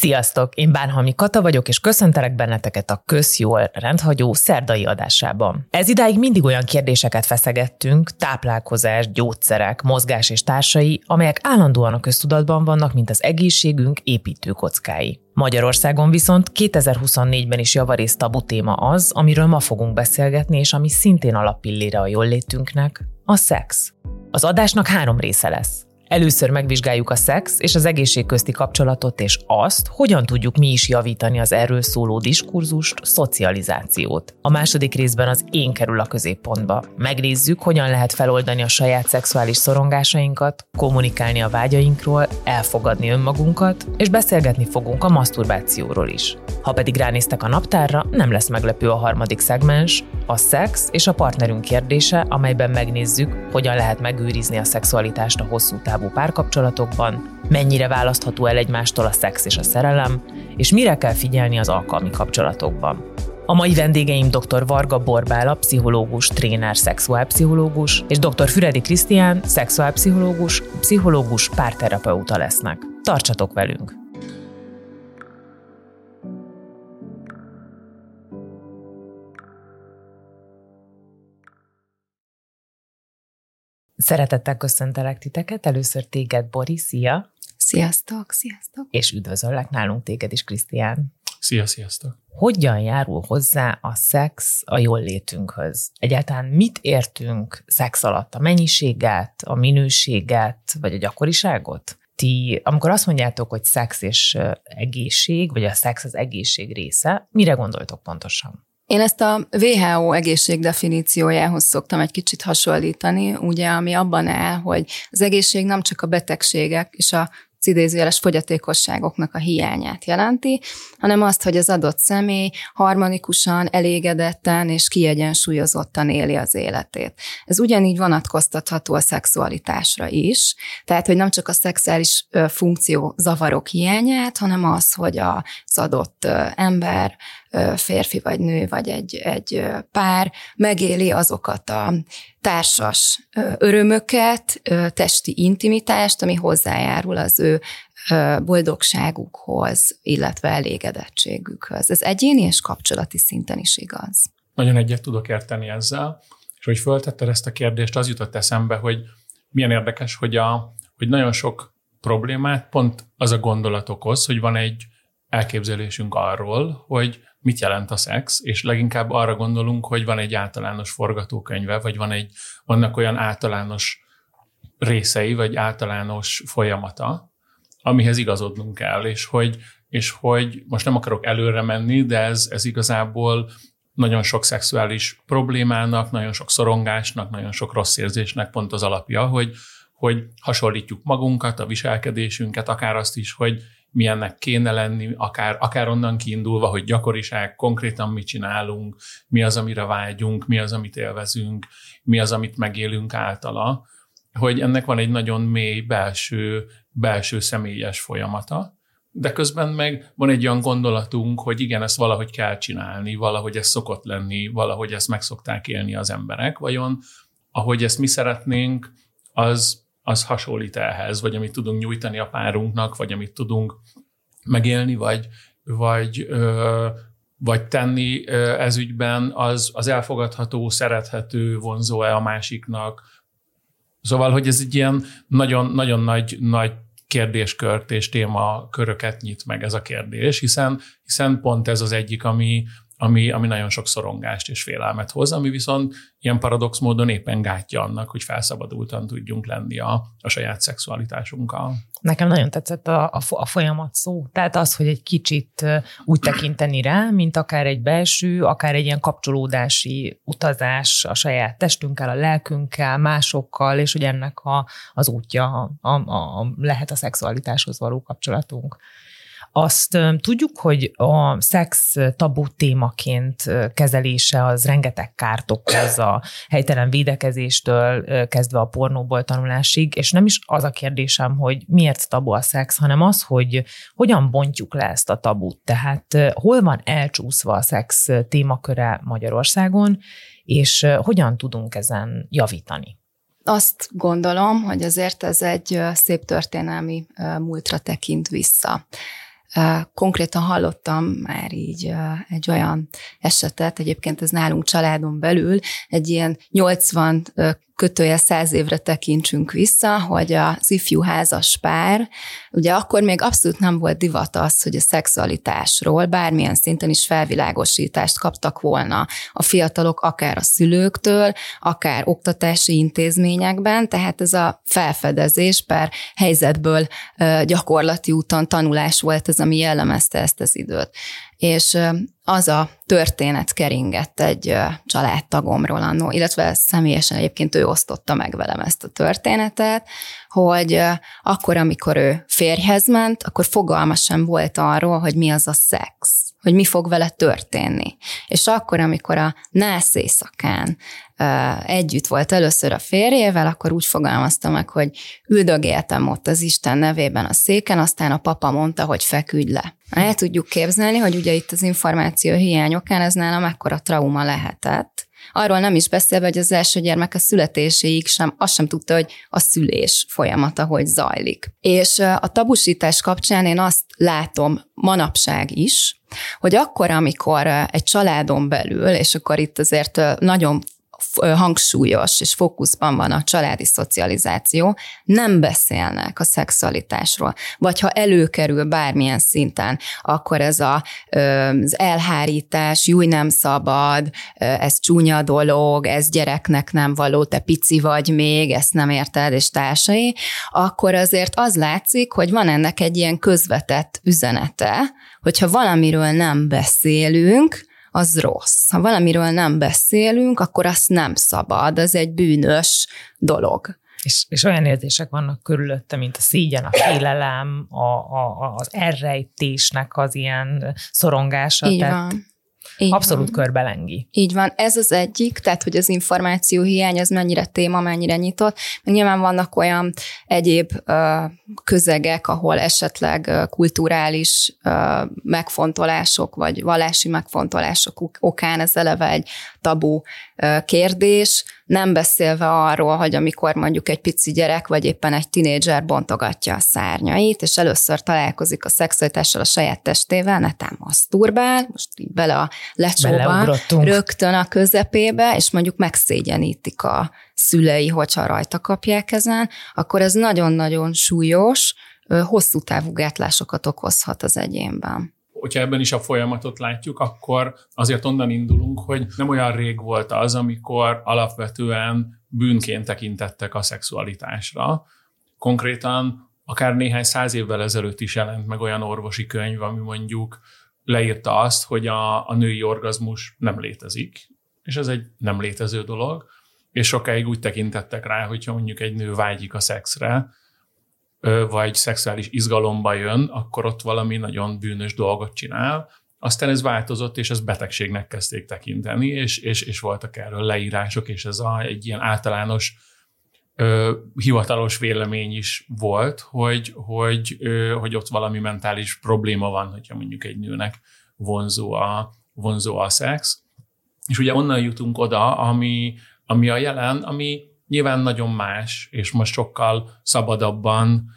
Sziasztok! Én Bánhalmi Kata vagyok, és köszöntelek benneteket a Közjól rendhagyó szerdai adásában. Ez idáig mindig olyan kérdéseket feszegettünk, táplálkozás, gyógyszerek, mozgás és társai, amelyek állandóan a köztudatban vannak, mint az egészségünk építőkockái. Magyarországon viszont 2024-ben is javarészt tabu téma az, amiről ma fogunk beszélgetni, és ami szintén alappillére a jól létünknek, a szex. Az adásnak három része lesz. Először megvizsgáljuk a szex és az egészség közti kapcsolatot, és azt, hogyan tudjuk mi is javítani az erről szóló diskurzust, szocializációt. A második részben az én kerül a középpontba. Megnézzük, hogyan lehet feloldani a saját szexuális szorongásainkat, kommunikálni a vágyainkról, elfogadni önmagunkat, és beszélgetni fogunk a maszturbációról is. Ha pedig ránéztek a naptárra, nem lesz meglepő a harmadik szegmens, a szex és a partnerünk kérdése, amelyben megnézzük, hogyan lehet megőrizni a szexualitást a hosszú távú párkapcsolatokban, mennyire választható el egymástól a szex és a szerelem, és mire kell figyelni az alkalmi kapcsolatokban. A mai vendégeim dr. Varga Borbála, pszichológus, tréner, szexuálpszichológus, és dr. Füredi Krisztián, szexuálpszichológus, pszichológus, párterapeuta lesznek. Tartsatok velünk! Szeretettel köszöntelek titeket. Először téged, Boris, szia! Sziasztok, sziasztok! És üdvözöllek nálunk téged is, Krisztián. Szia, sziasztok! Hogyan járul hozzá a szex a jól létünkhöz? Egyáltalán mit értünk szex alatt? A mennyiséget, a minőséget, vagy a gyakoriságot? Ti, amikor azt mondjátok, hogy szex és egészség, vagy a szex az egészség része, mire gondoltok pontosan? Én ezt a WHO egészség definíciójához szoktam egy kicsit hasonlítani, ugye, ami abban áll, hogy az egészség nem csak a betegségek és a idézőjeles fogyatékosságoknak a hiányát jelenti, hanem azt, hogy az adott személy harmonikusan, elégedetten és kiegyensúlyozottan éli az életét. Ez ugyanígy vonatkoztatható a szexualitásra is, tehát, hogy nem csak a szexuális funkció zavarok hiányát, hanem az, hogy az adott ember férfi vagy nő, vagy egy, egy pár megéli azokat a társas örömöket, testi intimitást, ami hozzájárul az ő boldogságukhoz, illetve elégedettségükhöz. Ez egyéni és kapcsolati szinten is igaz. Nagyon egyet tudok érteni ezzel, és hogy föltetted ezt a kérdést, az jutott eszembe, hogy milyen érdekes, hogy, a, hogy nagyon sok problémát pont az a gondolat okoz, hogy van egy elképzelésünk arról, hogy mit jelent a szex, és leginkább arra gondolunk, hogy van egy általános forgatókönyve, vagy van egy, vannak olyan általános részei, vagy általános folyamata, amihez igazodnunk kell, és hogy, és hogy most nem akarok előre menni, de ez, ez igazából nagyon sok szexuális problémának, nagyon sok szorongásnak, nagyon sok rossz érzésnek pont az alapja, hogy, hogy hasonlítjuk magunkat, a viselkedésünket, akár azt is, hogy milyennek kéne lenni, akár, akár onnan kiindulva, hogy gyakoriság, konkrétan mit csinálunk, mi az, amire vágyunk, mi az, amit élvezünk, mi az, amit megélünk általa, hogy ennek van egy nagyon mély belső, belső személyes folyamata, de közben meg van egy olyan gondolatunk, hogy igen, ezt valahogy kell csinálni, valahogy ez szokott lenni, valahogy ezt meg szokták élni az emberek, vajon ahogy ezt mi szeretnénk, az az hasonlít ehhez, vagy amit tudunk nyújtani a párunknak, vagy amit tudunk megélni, vagy, vagy, ö, vagy tenni ez ügyben, az, az elfogadható, szerethető, vonzó-e a másiknak. Szóval, hogy ez egy ilyen nagyon, nagyon nagy, nagy kérdéskört és témaköröket nyit meg ez a kérdés, hiszen, hiszen pont ez az egyik, ami, ami, ami nagyon sok szorongást és félelmet hoz, ami viszont ilyen paradox módon éppen gátja annak, hogy felszabadultan tudjunk lenni a, a saját szexualitásunkkal. Nekem nagyon tetszett a, a, a folyamat szó. Tehát az, hogy egy kicsit úgy tekinteni rá, mint akár egy belső, akár egy ilyen kapcsolódási utazás a saját testünkkel, a lelkünkkel, másokkal, és hogy ennek a, az útja a, a, a, lehet a szexualitáshoz való kapcsolatunk. Azt tudjuk, hogy a szex tabu témaként kezelése az rengeteg kárt okoz a helytelen védekezéstől kezdve a pornóból tanulásig, és nem is az a kérdésem, hogy miért tabu a szex, hanem az, hogy hogyan bontjuk le ezt a tabut. Tehát hol van elcsúszva a szex témaköre Magyarországon, és hogyan tudunk ezen javítani? Azt gondolom, hogy azért ez egy szép történelmi múltra tekint vissza. Konkrétan hallottam már így egy olyan esetet, egyébként ez nálunk családon belül, egy ilyen 80 kötője száz évre tekintsünk vissza, hogy az ifjú házas pár, ugye akkor még abszolút nem volt divat az, hogy a szexualitásról bármilyen szinten is felvilágosítást kaptak volna a fiatalok, akár a szülőktől, akár oktatási intézményekben, tehát ez a felfedezés per helyzetből gyakorlati úton tanulás volt ez, ami jellemezte ezt az időt és az a történet keringett egy családtagomról annó, illetve személyesen egyébként ő osztotta meg velem ezt a történetet, hogy akkor, amikor ő férjhez ment, akkor fogalma sem volt arról, hogy mi az a szex hogy mi fog vele történni. És akkor, amikor a nász éjszakán együtt volt először a férjével, akkor úgy fogalmazta meg, hogy üldögéltem ott az Isten nevében a széken, aztán a papa mondta, hogy feküdj le. El tudjuk képzelni, hogy ugye itt az információ hiányokán ez nálam ekkora trauma lehetett, Arról nem is beszélve, hogy az első gyermek a születéséig sem, azt sem tudta, hogy a szülés folyamata hogy zajlik. És a tabusítás kapcsán én azt látom manapság is, hogy akkor, amikor egy családon belül, és akkor itt azért nagyon hangsúlyos és fókuszban van a családi szocializáció, nem beszélnek a szexualitásról. Vagy ha előkerül bármilyen szinten, akkor ez a, az elhárítás, júj nem szabad, ez csúnya dolog, ez gyereknek nem való, te pici vagy még, ezt nem érted, és társai, akkor azért az látszik, hogy van ennek egy ilyen közvetett üzenete, hogyha valamiről nem beszélünk, az rossz. Ha valamiről nem beszélünk, akkor azt nem szabad, az egy bűnös dolog. És, és olyan érzések vannak körülötte, mint a szígyen, a félelem, a, a, az elrejtésnek az ilyen szorongása. Így tehát van. Így Abszolút van. körbelengi. Így van. Ez az egyik, tehát hogy az információ hiány az mennyire téma, mennyire nyitott. Nyilván vannak olyan egyéb uh, közegek, ahol esetleg uh, kulturális uh, megfontolások, vagy vallási megfontolások okán ez eleve egy tabu kérdés, nem beszélve arról, hogy amikor mondjuk egy pici gyerek, vagy éppen egy tinédzser bontogatja a szárnyait, és először találkozik a szexualitással a saját testével, netán maszturbál, most így bele a lecsóban, rögtön a közepébe, és mondjuk megszégyenítik a szülei, hogyha rajta kapják ezen, akkor ez nagyon-nagyon súlyos, hosszú távú gátlásokat okozhat az egyénben hogyha ebben is a folyamatot látjuk, akkor azért onnan indulunk, hogy nem olyan rég volt az, amikor alapvetően bűnként tekintettek a szexualitásra. Konkrétan akár néhány száz évvel ezelőtt is jelent meg olyan orvosi könyv, ami mondjuk leírta azt, hogy a, a női orgazmus nem létezik, és ez egy nem létező dolog, és sokáig úgy tekintettek rá, hogyha mondjuk egy nő vágyik a szexre, vagy szexuális izgalomba jön, akkor ott valami nagyon bűnös dolgot csinál. Aztán ez változott, és ez betegségnek kezdték tekinteni, és, és, és voltak erről leírások, és ez a, egy ilyen általános ö, hivatalos vélemény is volt, hogy, hogy, ö, hogy ott valami mentális probléma van, hogyha mondjuk egy nőnek vonzó a, vonzó a szex. És ugye onnan jutunk oda, ami, ami a jelen, ami nyilván nagyon más, és most sokkal szabadabban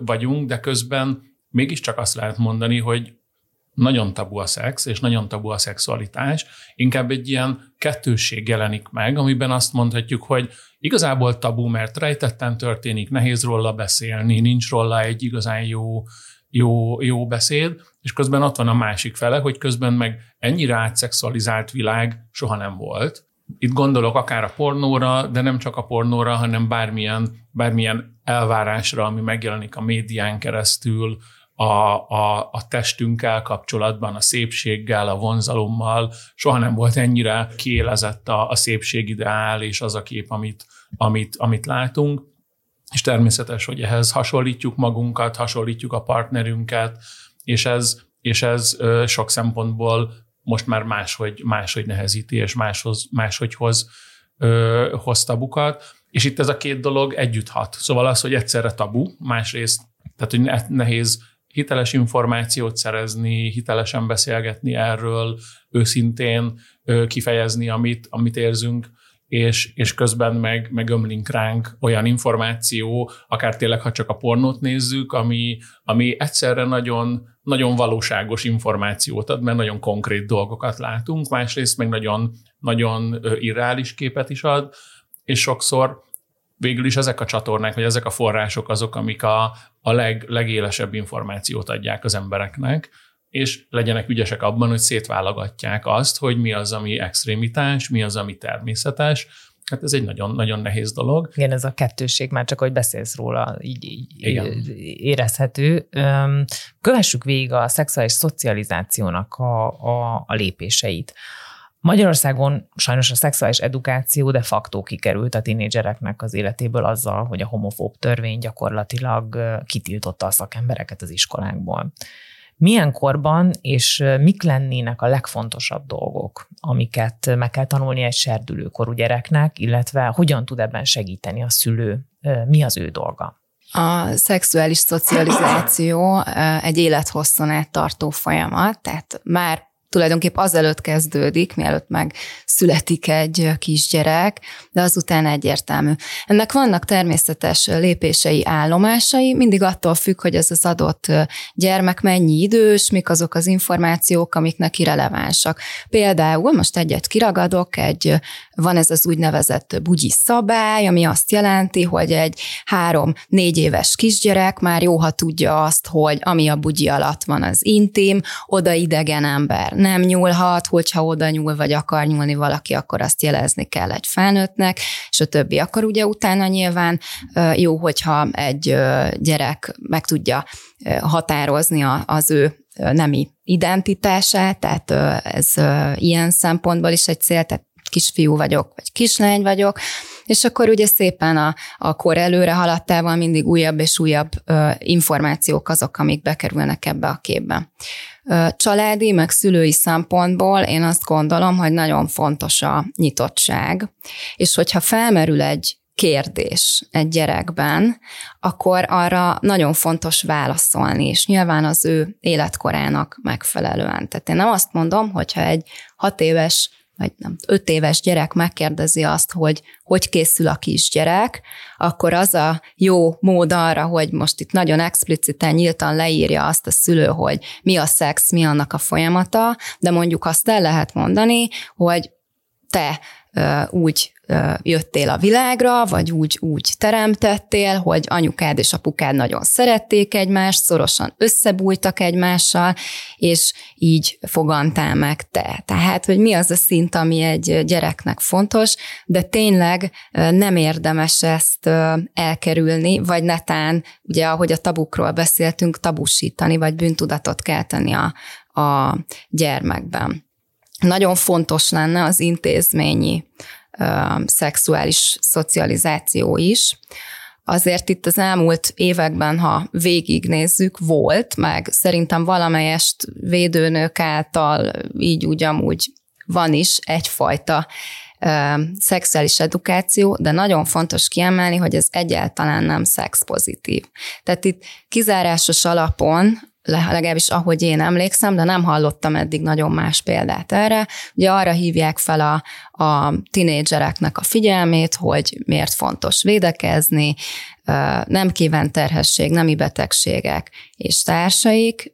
vagyunk, de közben mégiscsak azt lehet mondani, hogy nagyon tabu a szex, és nagyon tabu a szexualitás, inkább egy ilyen kettősség jelenik meg, amiben azt mondhatjuk, hogy igazából tabu, mert rejtetten történik, nehéz róla beszélni, nincs róla egy igazán jó, jó, jó beszéd, és közben ott van a másik fele, hogy közben meg ennyire átszexualizált világ soha nem volt, itt gondolok akár a pornóra, de nem csak a pornóra, hanem bármilyen, bármilyen elvárásra, ami megjelenik a médián keresztül, a, a, a testünkkel kapcsolatban, a szépséggel, a vonzalommal. Soha nem volt ennyire kiélezett a, a szépségideál és az a kép, amit, amit, amit látunk. És természetes, hogy ehhez hasonlítjuk magunkat, hasonlítjuk a partnerünket, és ez, és ez sok szempontból most már máshogy, máshogy nehezíti, és máshoz, máshogy hoz, ö, hoz tabukat. És itt ez a két dolog együtt hat. Szóval az, hogy egyszerre tabu, másrészt, tehát hogy nehéz hiteles információt szerezni, hitelesen beszélgetni erről, őszintén kifejezni, amit, amit érzünk, és, és közben meg, meg ömlink ránk olyan információ, akár tényleg, ha csak a pornót nézzük, ami, ami egyszerre nagyon nagyon valóságos információt ad, mert nagyon konkrét dolgokat látunk, másrészt meg nagyon, nagyon irreális képet is ad, és sokszor végül is ezek a csatornák, vagy ezek a források azok, amik a, a leg, legélesebb információt adják az embereknek, és legyenek ügyesek abban, hogy szétválogatják azt, hogy mi az, ami extrémitás, mi az, ami természetes, Hát ez egy nagyon, nagyon nehéz dolog. Igen, ez a kettőség, már csak hogy beszélsz róla, így, így Igen. érezhető. Kövessük végig a szexuális szocializációnak a, a, a lépéseit. Magyarországon sajnos a szexuális edukáció de facto kikerült a tinédzsereknek az életéből azzal, hogy a homofób törvény gyakorlatilag kitiltotta a szakembereket az iskolákból. Milyen korban és mik lennének a legfontosabb dolgok, amiket meg kell tanulni egy serdülőkorú gyereknek, illetve hogyan tud ebben segíteni a szülő, mi az ő dolga? A szexuális szocializáció egy élethosszon át tartó folyamat, tehát már tulajdonképp azelőtt kezdődik, mielőtt meg születik egy kisgyerek, de azután egyértelmű. Ennek vannak természetes lépései, állomásai, mindig attól függ, hogy ez az adott gyermek mennyi idős, mik azok az információk, amik neki relevánsak. Például most egyet kiragadok, egy, van ez az úgynevezett bugyi szabály, ami azt jelenti, hogy egy három-négy éves kisgyerek már jó, ha tudja azt, hogy ami a bugyi alatt van, az intim, oda idegen ember nem nyúlhat, hogyha oda nyúl, vagy akar nyúlni valaki, akkor azt jelezni kell egy felnőttnek, és a többi. Akkor ugye utána nyilván jó, hogyha egy gyerek meg tudja határozni az ő nemi identitását, tehát ez ilyen szempontból is egy cél, tehát kisfiú vagyok, vagy kislány vagyok, és akkor ugye szépen a, a kor előre haladtával mindig újabb és újabb ö, információk azok, amik bekerülnek ebbe a képbe. Családi, meg szülői szempontból én azt gondolom, hogy nagyon fontos a nyitottság, és hogyha felmerül egy kérdés egy gyerekben, akkor arra nagyon fontos válaszolni, és nyilván az ő életkorának megfelelően. Tehát én nem azt mondom, hogyha egy hat éves vagy nem, öt éves gyerek megkérdezi azt, hogy hogy készül a kisgyerek, akkor az a jó mód arra, hogy most itt nagyon expliciten, nyíltan leírja azt a szülő, hogy mi a szex, mi annak a folyamata, de mondjuk azt el lehet mondani, hogy te úgy jöttél a világra, vagy úgy, úgy teremtettél, hogy anyukád és apukád nagyon szerették egymást, szorosan összebújtak egymással, és így fogantál meg te. Tehát, hogy mi az a szint, ami egy gyereknek fontos, de tényleg nem érdemes ezt elkerülni, vagy netán, ugye ahogy a tabukról beszéltünk, tabusítani, vagy bűntudatot kelteni a, a gyermekben. Nagyon fontos lenne az intézményi szexuális szocializáció is. Azért itt az elmúlt években, ha végignézzük, volt, meg szerintem valamelyest védőnők által így úgy amúgy van is egyfajta ö, szexuális edukáció, de nagyon fontos kiemelni, hogy ez egyáltalán nem szexpozitív. Tehát itt kizárásos alapon legalábbis ahogy én emlékszem, de nem hallottam eddig nagyon más példát erre. Ugye arra hívják fel a, a tinédzsereknek a figyelmét, hogy miért fontos védekezni, nem kívánt terhesség, nemi betegségek és társaik,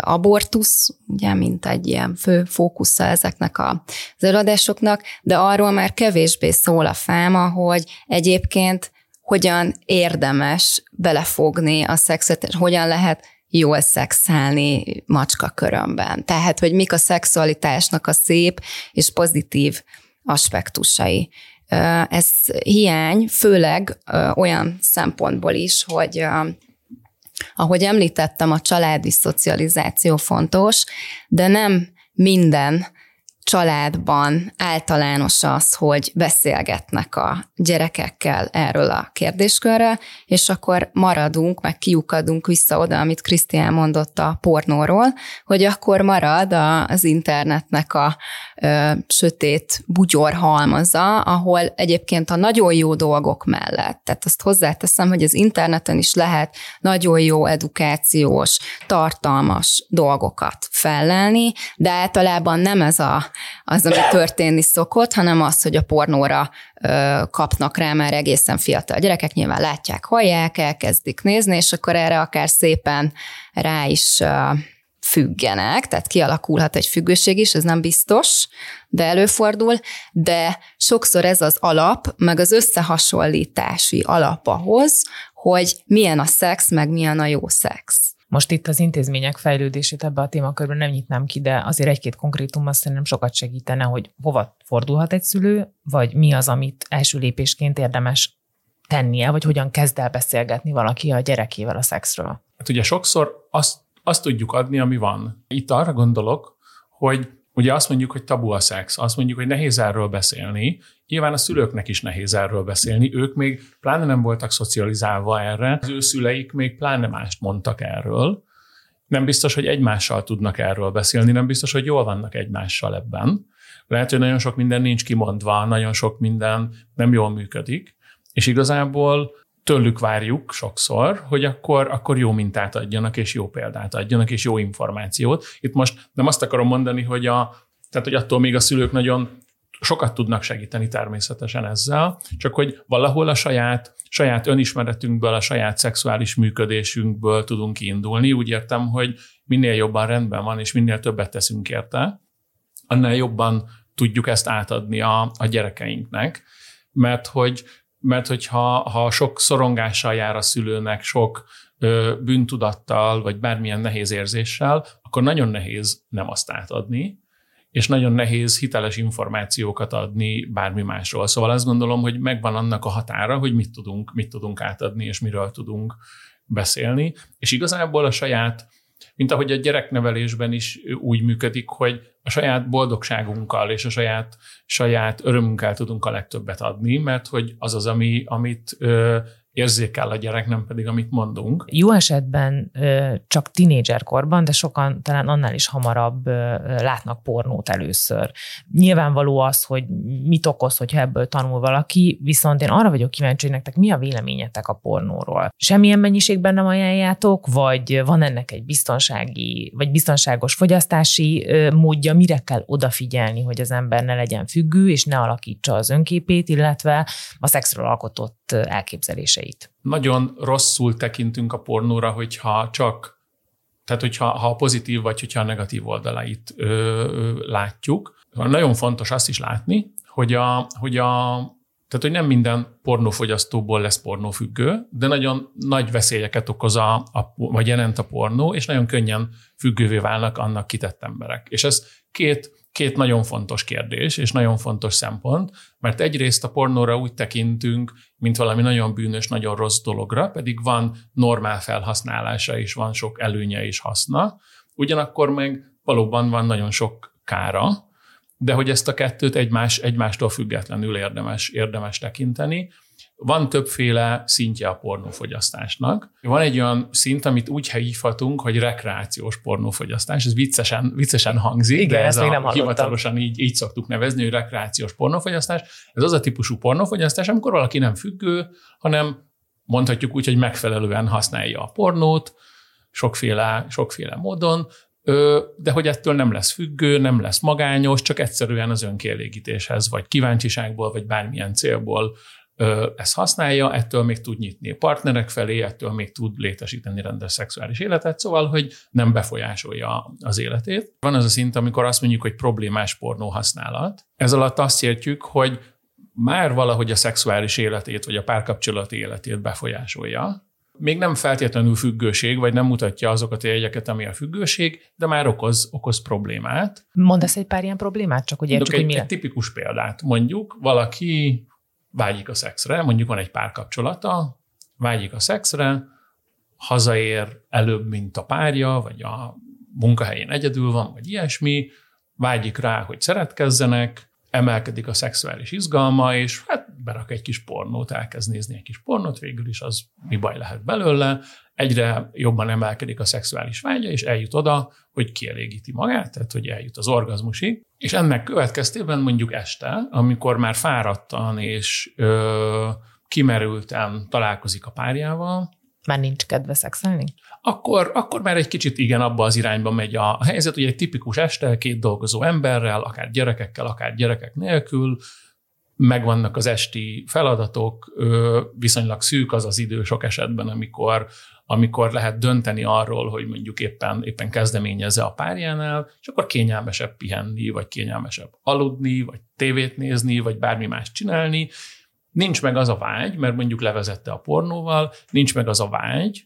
abortusz, ugye, mint egy ilyen fő fókusza ezeknek az előadásoknak, de arról már kevésbé szól a fáma, hogy egyébként hogyan érdemes belefogni a szexet, hogyan lehet jól szexelni macska körömben. Tehát, hogy mik a szexualitásnak a szép és pozitív aspektusai. Ez hiány, főleg olyan szempontból is, hogy ahogy említettem, a családi szocializáció fontos, de nem minden családban általános az, hogy beszélgetnek a gyerekekkel erről a kérdéskörről, és akkor maradunk, meg kiukadunk vissza oda, amit Krisztián mondott a pornóról, hogy akkor marad az internetnek a ö, sötét bugyor halmaza, ahol egyébként a nagyon jó dolgok mellett, tehát azt hozzáteszem, hogy az interneten is lehet nagyon jó edukációs, tartalmas dolgokat fellelni, de általában nem ez a az, ami történni szokott, hanem az, hogy a pornóra ö, kapnak rá már egészen fiatal gyerekek, nyilván látják, hallják, elkezdik nézni, és akkor erre akár szépen rá is ö, függenek, tehát kialakulhat egy függőség is, ez nem biztos, de előfordul, de sokszor ez az alap, meg az összehasonlítási alap ahhoz, hogy milyen a szex, meg milyen a jó szex. Most itt az intézmények fejlődését ebbe a témakörben nem nyitnám ki, de azért egy-két konkrétum azt szerintem sokat segítene, hogy hova fordulhat egy szülő, vagy mi az, amit első lépésként érdemes tennie, vagy hogyan kezd el beszélgetni valaki a gyerekével a szexről. Hát ugye sokszor azt, azt tudjuk adni, ami van. Itt arra gondolok, hogy Ugye azt mondjuk, hogy tabu a szex, azt mondjuk, hogy nehéz erről beszélni. Nyilván a szülőknek is nehéz erről beszélni. Ők még pláne nem voltak szocializálva erre, az ő szüleik még pláne mást mondtak erről. Nem biztos, hogy egymással tudnak erről beszélni, nem biztos, hogy jól vannak egymással ebben. Lehet, hogy nagyon sok minden nincs kimondva, nagyon sok minden nem jól működik, és igazából tőlük várjuk sokszor, hogy akkor, akkor jó mintát adjanak, és jó példát adjanak, és jó információt. Itt most nem azt akarom mondani, hogy, a, tehát, hogy attól még a szülők nagyon sokat tudnak segíteni természetesen ezzel, csak hogy valahol a saját, saját önismeretünkből, a saját szexuális működésünkből tudunk kiindulni. Úgy értem, hogy minél jobban rendben van, és minél többet teszünk érte, annál jobban tudjuk ezt átadni a, a gyerekeinknek, mert hogy mert hogyha ha sok szorongással jár a szülőnek, sok ö, bűntudattal, vagy bármilyen nehéz érzéssel, akkor nagyon nehéz nem azt átadni, és nagyon nehéz hiteles információkat adni bármi másról. Szóval azt gondolom, hogy megvan annak a határa, hogy mit tudunk, mit tudunk átadni, és miről tudunk beszélni. És igazából a saját mint ahogy a gyereknevelésben is úgy működik, hogy a saját boldogságunkkal és a saját, saját örömünkkel tudunk a legtöbbet adni, mert hogy az az, ami, amit ö, érzékel a gyerek, nem pedig amit mondunk. Jó esetben csak tinédzserkorban, de sokan talán annál is hamarabb látnak pornót először. Nyilvánvaló az, hogy mit okoz, hogyha ebből tanul valaki, viszont én arra vagyok kíváncsi, hogy nektek mi a véleményetek a pornóról. Semmilyen mennyiségben nem ajánljátok, vagy van ennek egy biztonsági, vagy biztonságos fogyasztási módja, mire kell odafigyelni, hogy az ember ne legyen függő, és ne alakítsa az önképét, illetve a szexről alkotott elképzeléseit érzéseit. Nagyon rosszul tekintünk a pornóra, hogyha csak, tehát hogyha ha a pozitív vagy hogyha a negatív oldalait ö, látjuk. Nagyon fontos azt is látni, hogy a, hogy a tehát, hogy nem minden pornófogyasztóból lesz pornófüggő, de nagyon nagy veszélyeket okoz a, a, vagy jelent a pornó, és nagyon könnyen függővé válnak annak kitett emberek. És ez két két nagyon fontos kérdés, és nagyon fontos szempont, mert egyrészt a pornóra úgy tekintünk, mint valami nagyon bűnös, nagyon rossz dologra, pedig van normál felhasználása, és van sok előnye és haszna, ugyanakkor meg valóban van nagyon sok kára, de hogy ezt a kettőt egymás, egymástól függetlenül érdemes, érdemes tekinteni, van többféle szintje a pornófogyasztásnak. Van egy olyan szint, amit úgy hívhatunk, hogy rekreációs pornófogyasztás. Ez viccesen, viccesen hangzik, Igen, de ez a, nem hivatalosan így, így szoktuk nevezni, hogy rekreációs pornófogyasztás. Ez az a típusú pornófogyasztás, amikor valaki nem függő, hanem mondhatjuk úgy, hogy megfelelően használja a pornót, sokféle, sokféle módon, de hogy ettől nem lesz függő, nem lesz magányos, csak egyszerűen az önkielégítéshez, vagy kíváncsiságból, vagy bármilyen célból ezt használja, ettől még tud nyitni a partnerek felé, ettől még tud létesíteni rendes szexuális életet, szóval, hogy nem befolyásolja az életét. Van az a szint, amikor azt mondjuk, hogy problémás pornó használat. Ez alatt azt értjük, hogy már valahogy a szexuális életét, vagy a párkapcsolati életét befolyásolja. Még nem feltétlenül függőség, vagy nem mutatja azokat a jegyeket, ami a függőség, de már okoz, okoz problémát. Mondasz egy pár ilyen problémát, csak hogy értsük, hogy mi egy tipikus példát. Mondjuk valaki vágyik a szexre, mondjuk van egy párkapcsolata, vágyik a szexre, hazaér előbb, mint a párja, vagy a munkahelyén egyedül van, vagy ilyesmi, vágyik rá, hogy szeretkezzenek, emelkedik a szexuális izgalma, és hát berak egy kis pornót, elkezd nézni egy kis pornót, végül is az mi baj lehet belőle, egyre jobban emelkedik a szexuális vágya, és eljut oda, hogy kielégíti magát, tehát hogy eljut az orgazmusig, és ennek következtében mondjuk este, amikor már fáradtan és ö, kimerülten találkozik a párjával, már nincs kedve szexelni? Akkor, akkor már egy kicsit igen, abba az irányba megy a, a helyzet, hogy egy tipikus este két dolgozó emberrel, akár gyerekekkel, akár gyerekek nélkül, megvannak az esti feladatok, viszonylag szűk az az idő sok esetben, amikor amikor lehet dönteni arról, hogy mondjuk éppen, éppen kezdeményezze a párjánál, és akkor kényelmesebb pihenni, vagy kényelmesebb aludni, vagy tévét nézni, vagy bármi más csinálni. Nincs meg az a vágy, mert mondjuk levezette a pornóval, nincs meg az a vágy,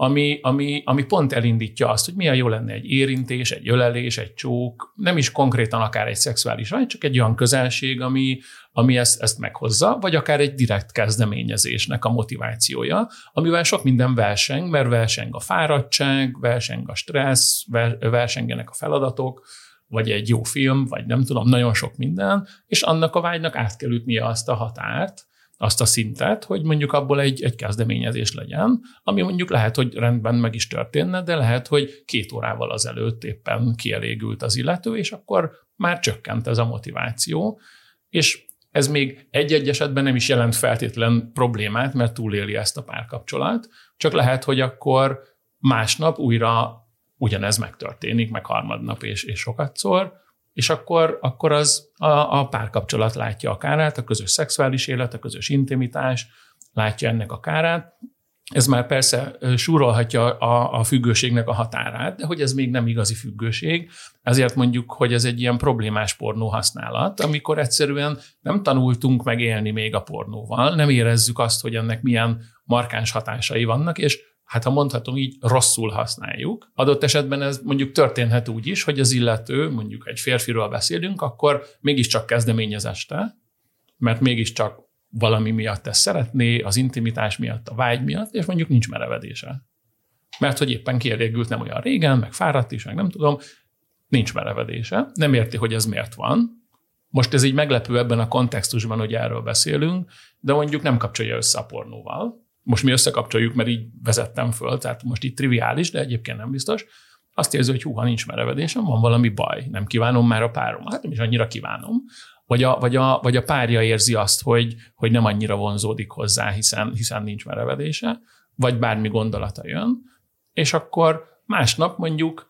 ami, ami, ami pont elindítja azt, hogy milyen jó lenne egy érintés, egy ölelés, egy csók, nem is konkrétan akár egy szexuális vágy, csak egy olyan közelség, ami, ami ezt, ezt meghozza, vagy akár egy direkt kezdeményezésnek a motivációja, amivel sok minden verseng, mert verseng a fáradtság, verseng a stressz, versengenek a feladatok, vagy egy jó film, vagy nem tudom, nagyon sok minden, és annak a vágynak át kell ütnie azt a határt, azt a szintet, hogy mondjuk abból egy, egy kezdeményezés legyen, ami mondjuk lehet, hogy rendben meg is történne, de lehet, hogy két órával azelőtt éppen kielégült az illető, és akkor már csökkent ez a motiváció, és ez még egy-egy esetben nem is jelent feltétlen problémát, mert túléli ezt a párkapcsolat, csak lehet, hogy akkor másnap újra ugyanez megtörténik, meg harmadnap és, és sokatszor, és akkor, akkor az a, a párkapcsolat látja a kárát, a közös szexuális élet, a közös intimitás látja ennek a kárát. Ez már persze súrolhatja a, a függőségnek a határát, de hogy ez még nem igazi függőség, ezért mondjuk, hogy ez egy ilyen problémás pornó használat, amikor egyszerűen nem tanultunk meg élni még a pornóval, nem érezzük azt, hogy ennek milyen markáns hatásai vannak, és hát ha mondhatom így, rosszul használjuk. Adott esetben ez mondjuk történhet úgy is, hogy az illető, mondjuk egy férfiról beszélünk, akkor mégiscsak kezdeményezeste, mert mégiscsak valami miatt ezt szeretné, az intimitás miatt, a vágy miatt, és mondjuk nincs merevedése. Mert hogy éppen kielégült nem olyan régen, meg fáradt is, meg nem tudom, nincs merevedése, nem érti, hogy ez miért van. Most ez így meglepő ebben a kontextusban, hogy erről beszélünk, de mondjuk nem kapcsolja össze a pornóval, most mi összekapcsoljuk, mert így vezettem föl, tehát most itt triviális, de egyébként nem biztos, azt érzi, hogy hú, ha nincs merevedésem, van valami baj, nem kívánom már a párom. Hát nem is annyira kívánom. Vagy a, vagy a, vagy a párja érzi azt, hogy, hogy nem annyira vonzódik hozzá, hiszen, hiszen nincs merevedése, vagy bármi gondolata jön, és akkor másnap mondjuk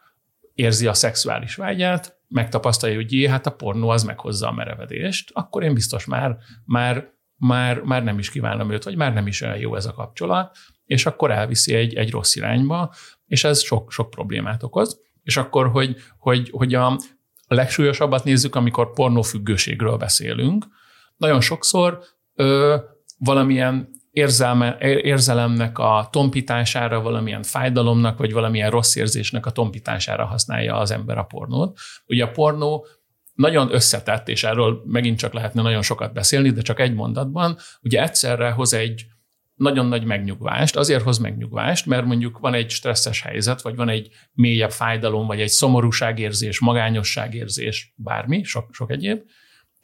érzi a szexuális vágyát, megtapasztalja, hogy jé, hát a pornó az meghozza a merevedést, akkor én biztos már, már már, már nem is kívánom őt, vagy már nem is olyan jó ez a kapcsolat, és akkor elviszi egy, egy rossz irányba, és ez sok, sok problémát okoz. És akkor, hogy, hogy, hogy a, legsúlyosabbat nézzük, amikor pornófüggőségről beszélünk, nagyon sokszor ö, valamilyen érzelme, érzelemnek a tompítására, valamilyen fájdalomnak, vagy valamilyen rossz érzésnek a tompítására használja az ember a pornót. Ugye a pornó nagyon összetett, és erről megint csak lehetne nagyon sokat beszélni, de csak egy mondatban, ugye egyszerre hoz egy nagyon nagy megnyugvást. Azért hoz megnyugvást, mert mondjuk van egy stresszes helyzet, vagy van egy mélyebb fájdalom, vagy egy szomorúságérzés, magányosságérzés, bármi, sok, sok egyéb,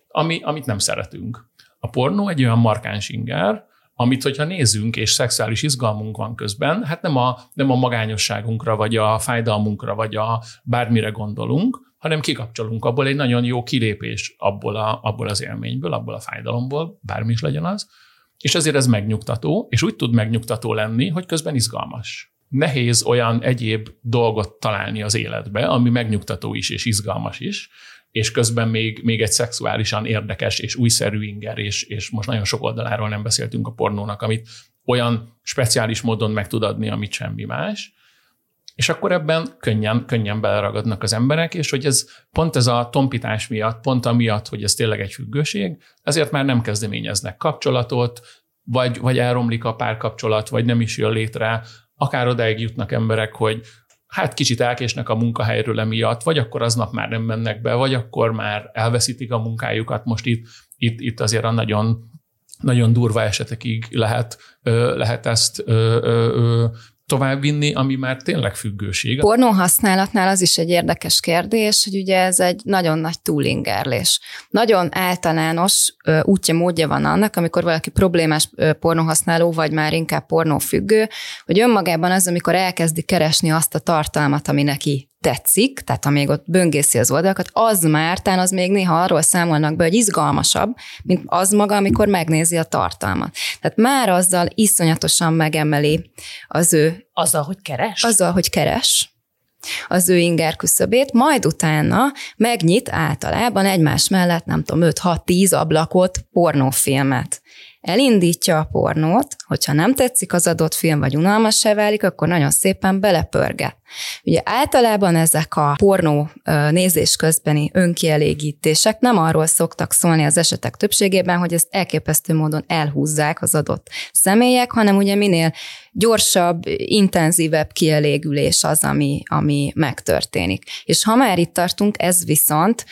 ami, amit nem szeretünk. A pornó egy olyan markáns inger, amit, hogyha nézünk, és szexuális izgalmunk van közben, hát nem a, nem a magányosságunkra, vagy a fájdalmunkra, vagy a bármire gondolunk, hanem kikapcsolunk abból egy nagyon jó kilépés abból, a, abból az élményből, abból a fájdalomból, bármi is legyen az, és ezért ez megnyugtató, és úgy tud megnyugtató lenni, hogy közben izgalmas. Nehéz olyan egyéb dolgot találni az életbe, ami megnyugtató is és izgalmas is, és közben még, még egy szexuálisan érdekes és újszerű inger, és, és most nagyon sok oldaláról nem beszéltünk a pornónak, amit olyan speciális módon meg tud adni, amit semmi más. És akkor ebben könnyen, könnyen beleragadnak az emberek, és hogy ez pont ez a tompítás miatt, pont amiatt, hogy ez tényleg egy függőség, ezért már nem kezdeményeznek kapcsolatot, vagy, vagy elromlik a párkapcsolat, vagy nem is jön létre, akár odáig jutnak emberek, hogy hát kicsit elkésnek a munkahelyről emiatt, vagy akkor aznap már nem mennek be, vagy akkor már elveszítik a munkájukat. Most itt, itt, itt azért a nagyon, nagyon durva esetekig lehet, lehet ezt továbbvinni, ami már tényleg függőség. Pornó használatnál az is egy érdekes kérdés, hogy ugye ez egy nagyon nagy túlingerlés. Nagyon általános útja, módja van annak, amikor valaki problémás pornóhasználó, vagy már inkább pornófüggő, hogy önmagában az, amikor elkezdi keresni azt a tartalmat, ami neki tetszik, tehát amíg ott böngészi az oldalakat, az már, tehát az még néha arról számolnak be, hogy izgalmasabb, mint az maga, amikor megnézi a tartalmat. Tehát már azzal iszonyatosan megemeli az ő... Azzal, hogy keres? Azzal, hogy keres az ő inger küszöbét, majd utána megnyit általában egymás mellett, nem tudom, 5-6-10 ablakot pornófilmet. Elindítja a pornót, hogyha nem tetszik az adott film, vagy unalmassá válik, akkor nagyon szépen belepörget. Ugye általában ezek a pornó nézés közbeni önkielégítések nem arról szoktak szólni az esetek többségében, hogy ezt elképesztő módon elhúzzák az adott személyek, hanem ugye minél gyorsabb, intenzívebb kielégülés az, ami, ami megtörténik. És ha már itt tartunk, ez viszont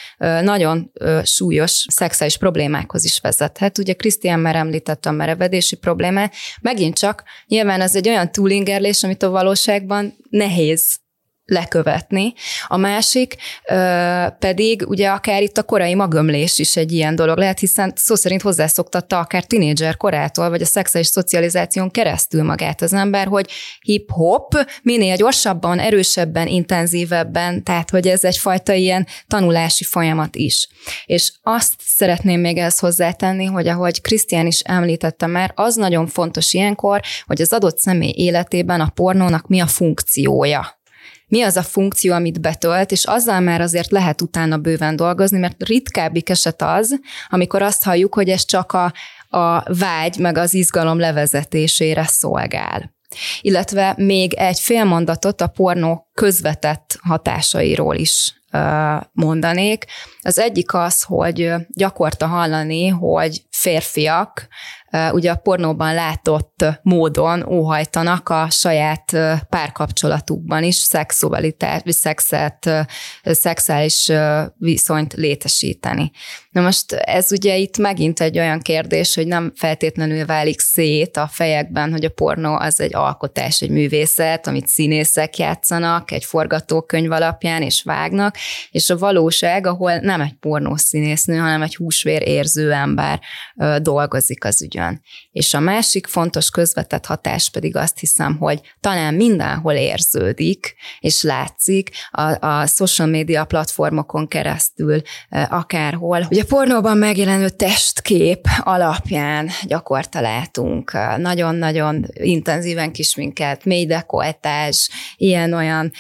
nagyon súlyos szexuális problémákhoz is vezethet. Ugye Krisztián már említette a merevedési problémát, megint csak nyilván ez egy olyan túlingerlés, amit a valóságban nehéz lekövetni. A másik ö, pedig ugye akár itt a korai magömlés is egy ilyen dolog lehet, hiszen szó szerint hozzászoktatta akár tinédzser korától, vagy a szexuális szocializáción keresztül magát az ember, hogy hip-hop minél gyorsabban, erősebben, intenzívebben, tehát hogy ez egyfajta ilyen tanulási folyamat is. És azt szeretném még ezt hozzátenni, hogy ahogy Krisztián is említette már, az nagyon fontos ilyenkor, hogy az adott személy életében a pornónak mi a funkciója mi az a funkció, amit betölt, és azzal már azért lehet utána bőven dolgozni, mert ritkábbik eset az, amikor azt halljuk, hogy ez csak a, a vágy meg az izgalom levezetésére szolgál. Illetve még egy fél mondatot a pornó közvetett hatásairól is mondanék. Az egyik az, hogy gyakorta hallani, hogy férfiak ugye a pornóban látott módon óhajtanak a saját párkapcsolatukban is szexualitás, vagy szexet, szexuális viszonyt létesíteni. Na most ez ugye itt megint egy olyan kérdés, hogy nem feltétlenül válik szét a fejekben, hogy a pornó az egy alkotás, egy művészet, amit színészek játszanak egy forgatókönyv alapján és vágnak, és a valóság, ahol nem egy pornószínésznő, hanem egy húsvér érző ember dolgozik az ügyön. És a másik fontos közvetett hatás pedig azt hiszem, hogy talán mindenhol érződik, és látszik a, a social media platformokon keresztül, akárhol, hogy a pornóban megjelenő testkép alapján gyakorta látunk nagyon-nagyon intenzíven kisminket, mély dekoltás, ilyen-olyan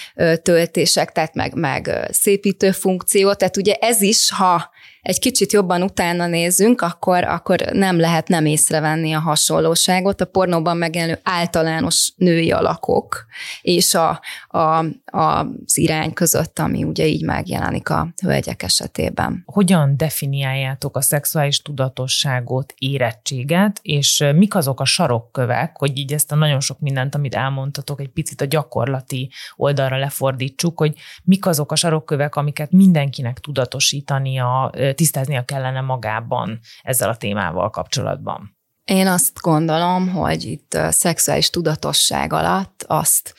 töltések, tehát meg, meg szépítő funkció, tehát ugye ez is, ha egy kicsit jobban utána nézünk, akkor, akkor nem lehet nem észrevenni a hasonlóságot. A pornóban megjelenő általános női alakok és a, a, a, az irány között, ami ugye így megjelenik a hölgyek esetében. Hogyan definiáljátok a szexuális tudatosságot, érettséget, és mik azok a sarokkövek, hogy így ezt a nagyon sok mindent, amit elmondtatok, egy picit a gyakorlati oldalra lefordítsuk, hogy mik azok a sarokkövek, amiket mindenkinek tudatosítania, tisztáznia kellene magában ezzel a témával kapcsolatban? Én azt gondolom, hogy itt a szexuális tudatosság alatt azt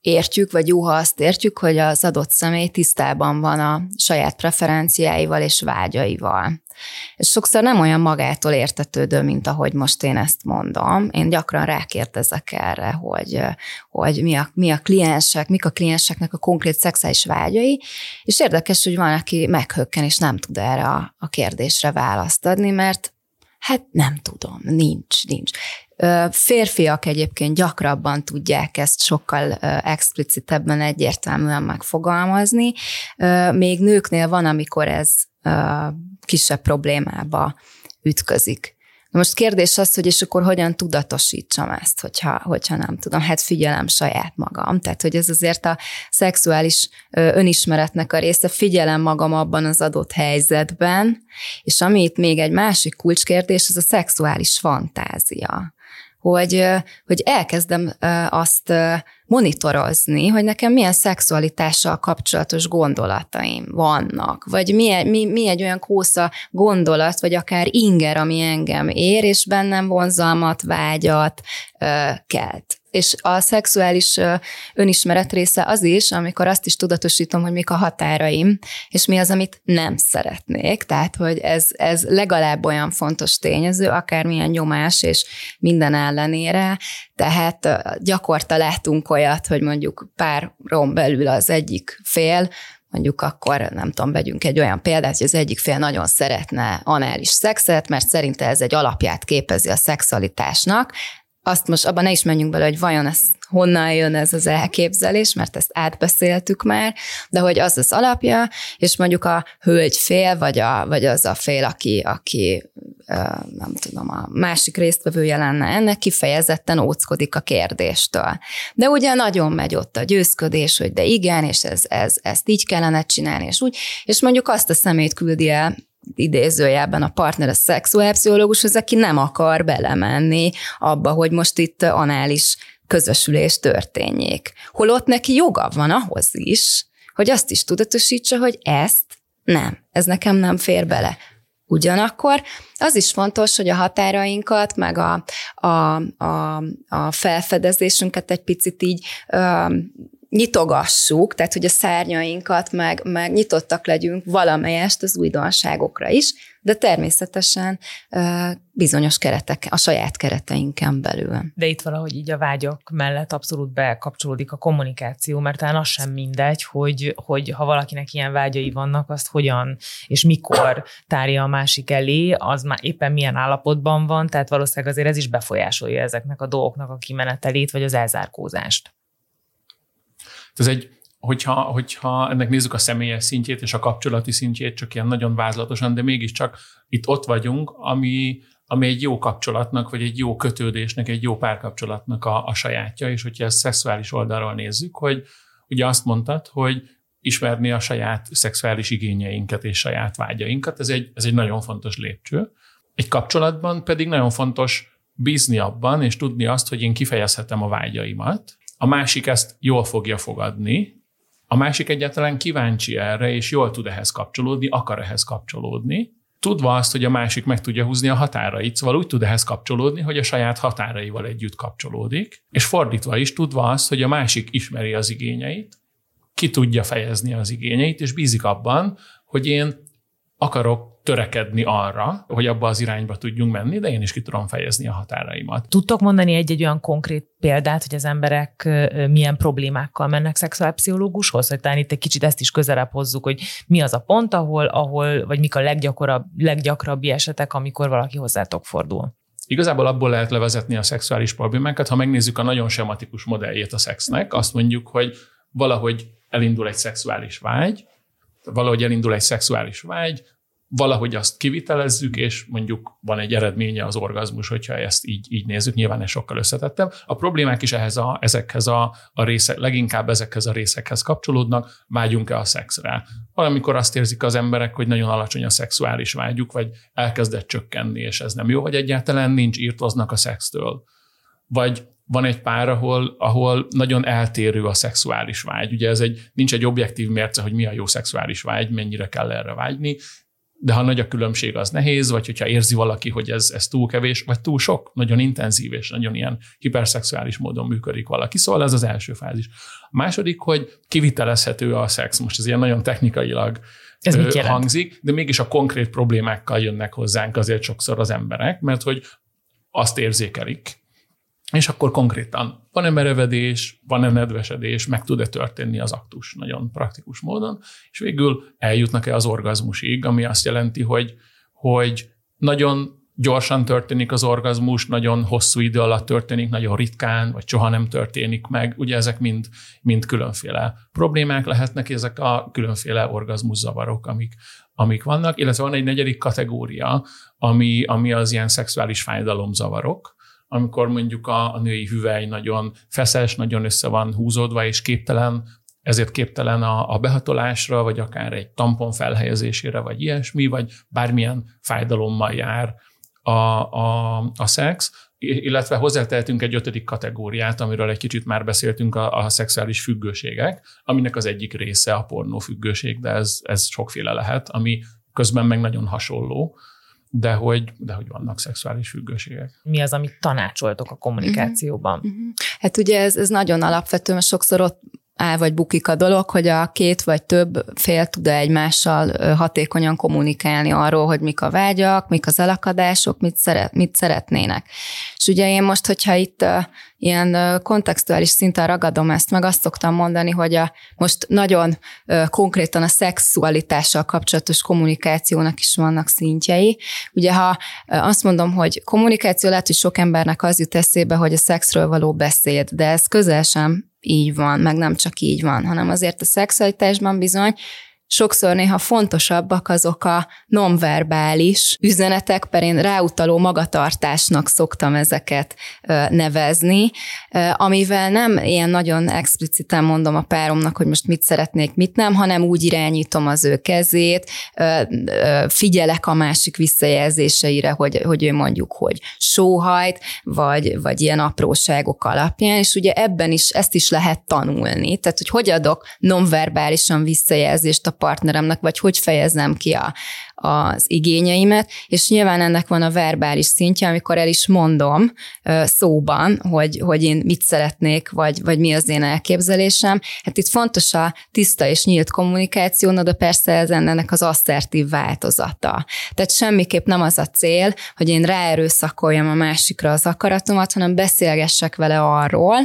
értjük, vagy jó, ha azt értjük, hogy az adott személy tisztában van a saját preferenciáival és vágyaival. És sokszor nem olyan magától értetődő, mint ahogy most én ezt mondom. Én gyakran rákérdezek erre, hogy, hogy mi, a, mi a kliensek, mik a klienseknek a konkrét szexuális vágyai, és érdekes, hogy van, aki meghökken, és nem tud erre a, a kérdésre választ adni, mert Hát nem tudom, nincs, nincs. Férfiak egyébként gyakrabban tudják ezt sokkal explicitebben, egyértelműen megfogalmazni. Még nőknél van, amikor ez kisebb problémába ütközik. Na most kérdés az, hogy és akkor hogyan tudatosítsam ezt, hogyha, hogyha nem tudom. Hát figyelem saját magam. Tehát, hogy ez azért a szexuális önismeretnek a része, figyelem magam abban az adott helyzetben, és ami itt még egy másik kulcskérdés, az a szexuális fantázia hogy, hogy elkezdem azt monitorozni, hogy nekem milyen szexualitással kapcsolatos gondolataim vannak, vagy mi, mi, mi egy olyan kósza gondolat, vagy akár inger, ami engem ér, és bennem vonzalmat, vágyat kelt és a szexuális önismeret része az is, amikor azt is tudatosítom, hogy mik a határaim, és mi az, amit nem szeretnék. Tehát, hogy ez, ez legalább olyan fontos tényező, akármilyen nyomás és minden ellenére. Tehát gyakorta látunk olyat, hogy mondjuk páron belül az egyik fél mondjuk akkor nem tudom, vegyünk egy olyan példát, hogy az egyik fél nagyon szeretne anális szexet, mert szerinte ez egy alapját képezi a szexualitásnak, azt most abban ne is menjünk bele, hogy vajon ez honnan jön ez az elképzelés, mert ezt átbeszéltük már, de hogy az az alapja, és mondjuk a hölgy fél, vagy, a, vagy az a fél, aki, aki nem tudom, a másik résztvevője lenne ennek, kifejezetten óckodik a kérdéstől. De ugye nagyon megy ott a győzködés, hogy de igen, és ez, ez, ezt így kellene csinálni, és úgy, és mondjuk azt a szemét küldi el idézőjelben a partner a szexuálpszichológushoz, aki nem akar belemenni abba, hogy most itt anális közösülés történjék. Holott neki joga van ahhoz is, hogy azt is tudatosítsa, hogy ezt nem, ez nekem nem fér bele. Ugyanakkor az is fontos, hogy a határainkat, meg a, a, a, a felfedezésünket egy picit így ö, nyitogassuk, tehát hogy a szárnyainkat, meg, meg nyitottak legyünk valamelyest az újdonságokra is, de természetesen bizonyos keretek, a saját kereteinken belül. De itt valahogy így a vágyak mellett abszolút bekapcsolódik a kommunikáció, mert talán az sem mindegy, hogy, hogy ha valakinek ilyen vágyai vannak, azt hogyan és mikor tárja a másik elé, az már éppen milyen állapotban van, tehát valószínűleg azért ez is befolyásolja ezeknek a dolgoknak a kimenetelét, vagy az elzárkózást. Ez egy hogyha, hogyha ennek nézzük a személyes szintjét és a kapcsolati szintjét, csak ilyen nagyon vázlatosan, de mégiscsak itt ott vagyunk, ami, ami egy jó kapcsolatnak, vagy egy jó kötődésnek, egy jó párkapcsolatnak a, a sajátja, és hogyha ezt szexuális oldalról nézzük, hogy ugye azt mondtad, hogy ismerni a saját szexuális igényeinket és saját vágyainkat, ez egy, ez egy nagyon fontos lépcső. Egy kapcsolatban pedig nagyon fontos bízni abban, és tudni azt, hogy én kifejezhetem a vágyaimat, a másik ezt jól fogja fogadni, a másik egyáltalán kíváncsi erre, és jól tud ehhez kapcsolódni, akar ehhez kapcsolódni, tudva azt, hogy a másik meg tudja húzni a határait, szóval úgy tud ehhez kapcsolódni, hogy a saját határaival együtt kapcsolódik, és fordítva is tudva azt, hogy a másik ismeri az igényeit, ki tudja fejezni az igényeit, és bízik abban, hogy én akarok törekedni arra, hogy abba az irányba tudjunk menni, de én is ki tudom fejezni a határaimat. Tudtok mondani egy-egy olyan konkrét példát, hogy az emberek milyen problémákkal mennek szexuálpszichológushoz, hogy talán itt egy kicsit ezt is közelebb hozzuk, hogy mi az a pont, ahol, ahol vagy mik a leggyakrabbi esetek, amikor valaki hozzátok fordul? Igazából abból lehet levezetni a szexuális problémákat, ha megnézzük a nagyon sematikus modelljét a szexnek, azt mondjuk, hogy valahogy elindul egy szexuális vágy, valahogy elindul egy szexuális vágy, valahogy azt kivitelezzük, és mondjuk van egy eredménye az orgazmus, hogyha ezt így, így nézzük, nyilván ez sokkal összetettem. A problémák is ehhez a, ezekhez a, a részek, leginkább ezekhez a részekhez kapcsolódnak, vágyunk-e a szexre. Valamikor azt érzik az emberek, hogy nagyon alacsony a szexuális vágyuk, vagy elkezdett csökkenni, és ez nem jó, vagy egyáltalán nincs, írtoznak a szextől. Vagy van egy pár, ahol, ahol nagyon eltérő a szexuális vágy. Ugye ez egy, nincs egy objektív mérce, hogy mi a jó szexuális vágy, mennyire kell erre vágyni de ha nagy a különbség, az nehéz, vagy hogyha érzi valaki, hogy ez, ez túl kevés, vagy túl sok, nagyon intenzív és nagyon ilyen hiperszexuális módon működik valaki. Szóval ez az első fázis. A második, hogy kivitelezhető a szex. Most ez ilyen nagyon technikailag ez mit hangzik, de mégis a konkrét problémákkal jönnek hozzánk azért sokszor az emberek, mert hogy azt érzékelik, és akkor konkrétan van-e merevedés, van-e nedvesedés, meg tud-e történni az aktus nagyon praktikus módon, és végül eljutnak-e az orgazmusig, ami azt jelenti, hogy, hogy nagyon gyorsan történik az orgazmus, nagyon hosszú idő alatt történik, nagyon ritkán, vagy soha nem történik meg. Ugye ezek mind, mind különféle problémák lehetnek, ezek a különféle orgazmuszavarok, amik, amik vannak, illetve van egy negyedik kategória, ami, ami az ilyen szexuális fájdalomzavarok, amikor mondjuk a, a női hüvely nagyon feszes, nagyon össze van húzódva, és képtelen, ezért képtelen a, a behatolásra, vagy akár egy tampon felhelyezésére, vagy ilyesmi, vagy bármilyen fájdalommal jár a, a, a szex, illetve hozzátehetünk egy ötödik kategóriát, amiről egy kicsit már beszéltünk, a, a szexuális függőségek, aminek az egyik része a pornófüggőség, de ez, ez sokféle lehet, ami közben meg nagyon hasonló de hogy, de hogy vannak szexuális függőségek. Mi az, amit tanácsoltok a kommunikációban? Uh-huh. Uh-huh. Hát ugye ez, ez nagyon alapvető, mert sokszor ott áll vagy bukik a dolog, hogy a két vagy több fél tud-e egymással hatékonyan kommunikálni arról, hogy mik a vágyak, mik az elakadások, mit, szeret, mit szeretnének. És ugye én most, hogyha itt ilyen kontextuális szinten ragadom ezt, meg azt szoktam mondani, hogy a, most nagyon konkrétan a szexualitással kapcsolatos kommunikációnak is vannak szintjei. Ugye ha azt mondom, hogy kommunikáció, lehet, hogy sok embernek az jut eszébe, hogy a szexről való beszéd, de ez közel sem így van, meg nem csak így van, hanem azért a szexualitásban bizony sokszor néha fontosabbak azok a nonverbális üzenetek, per én ráutaló magatartásnak szoktam ezeket nevezni, amivel nem ilyen nagyon expliciten mondom a páromnak, hogy most mit szeretnék, mit nem, hanem úgy irányítom az ő kezét, figyelek a másik visszajelzéseire, hogy, hogy ő mondjuk, hogy sóhajt, vagy, vagy ilyen apróságok alapján, és ugye ebben is ezt is lehet tanulni. Tehát, hogy hogy adok nonverbálisan visszajelzést a partneremnek, vagy hogy fejezem ki a, az igényeimet, és nyilván ennek van a verbális szintje, amikor el is mondom szóban, hogy, hogy én mit szeretnék, vagy, vagy mi az én elképzelésem. Hát itt fontos a tiszta és nyílt kommunikáció, de persze ez ennek az asszertív változata. Tehát semmiképp nem az a cél, hogy én ráerőszakoljam a másikra az akaratomat, hanem beszélgessek vele arról,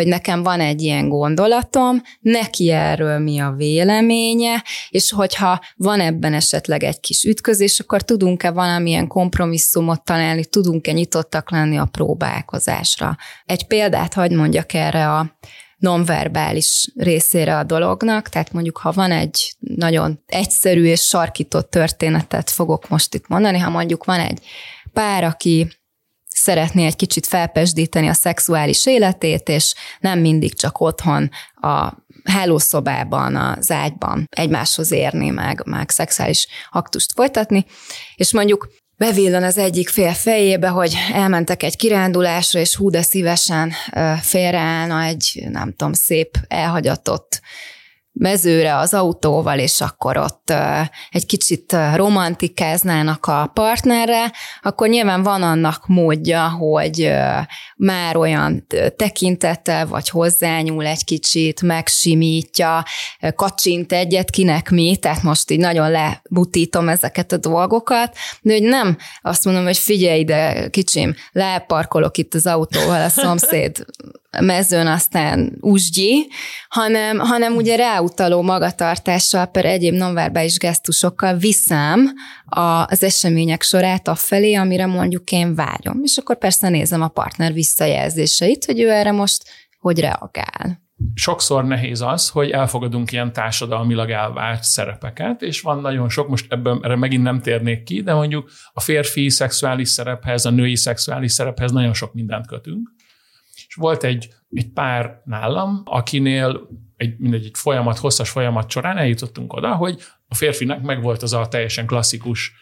hogy nekem van egy ilyen gondolatom, neki erről mi a véleménye, és hogyha van ebben esetleg egy kis ütközés, akkor tudunk-e valamilyen kompromisszumot találni, tudunk-e nyitottak lenni a próbálkozásra. Egy példát hagy mondjak erre a nonverbális részére a dolognak, tehát mondjuk ha van egy nagyon egyszerű és sarkított történetet fogok most itt mondani, ha mondjuk van egy pár, aki szeretné egy kicsit felpesdíteni a szexuális életét, és nem mindig csak otthon a hálószobában, az ágyban egymáshoz érni, meg, meg szexuális aktust folytatni, és mondjuk bevillan az egyik fél fejébe, hogy elmentek egy kirándulásra, és hú, de szívesen félreállna egy, nem tudom, szép elhagyatott mezőre az autóval, és akkor ott egy kicsit romantikáznának a partnerre, akkor nyilván van annak módja, hogy már olyan tekintettel, vagy hozzányúl egy kicsit, megsimítja, kacsint egyet, kinek mi, tehát most így nagyon lebutítom ezeket a dolgokat, de hogy nem azt mondom, hogy figyelj ide, kicsim, leparkolok itt az autóval, a szomszéd mezőn aztán úsgyi, hanem, hanem ugye ráutaló magatartással, per egyéb nonverbális gesztusokkal viszem az események sorát a felé, amire mondjuk én vágyom. És akkor persze nézem a partner visszajelzéseit, hogy ő erre most hogy reagál. Sokszor nehéz az, hogy elfogadunk ilyen társadalmilag elvárt szerepeket, és van nagyon sok, most ebben erre megint nem térnék ki, de mondjuk a férfi szexuális szerephez, a női szexuális szerephez nagyon sok mindent kötünk és volt egy, egy pár nálam, akinél egy, mindegy, egy folyamat, hosszas folyamat során eljutottunk oda, hogy a férfinek megvolt az a teljesen klasszikus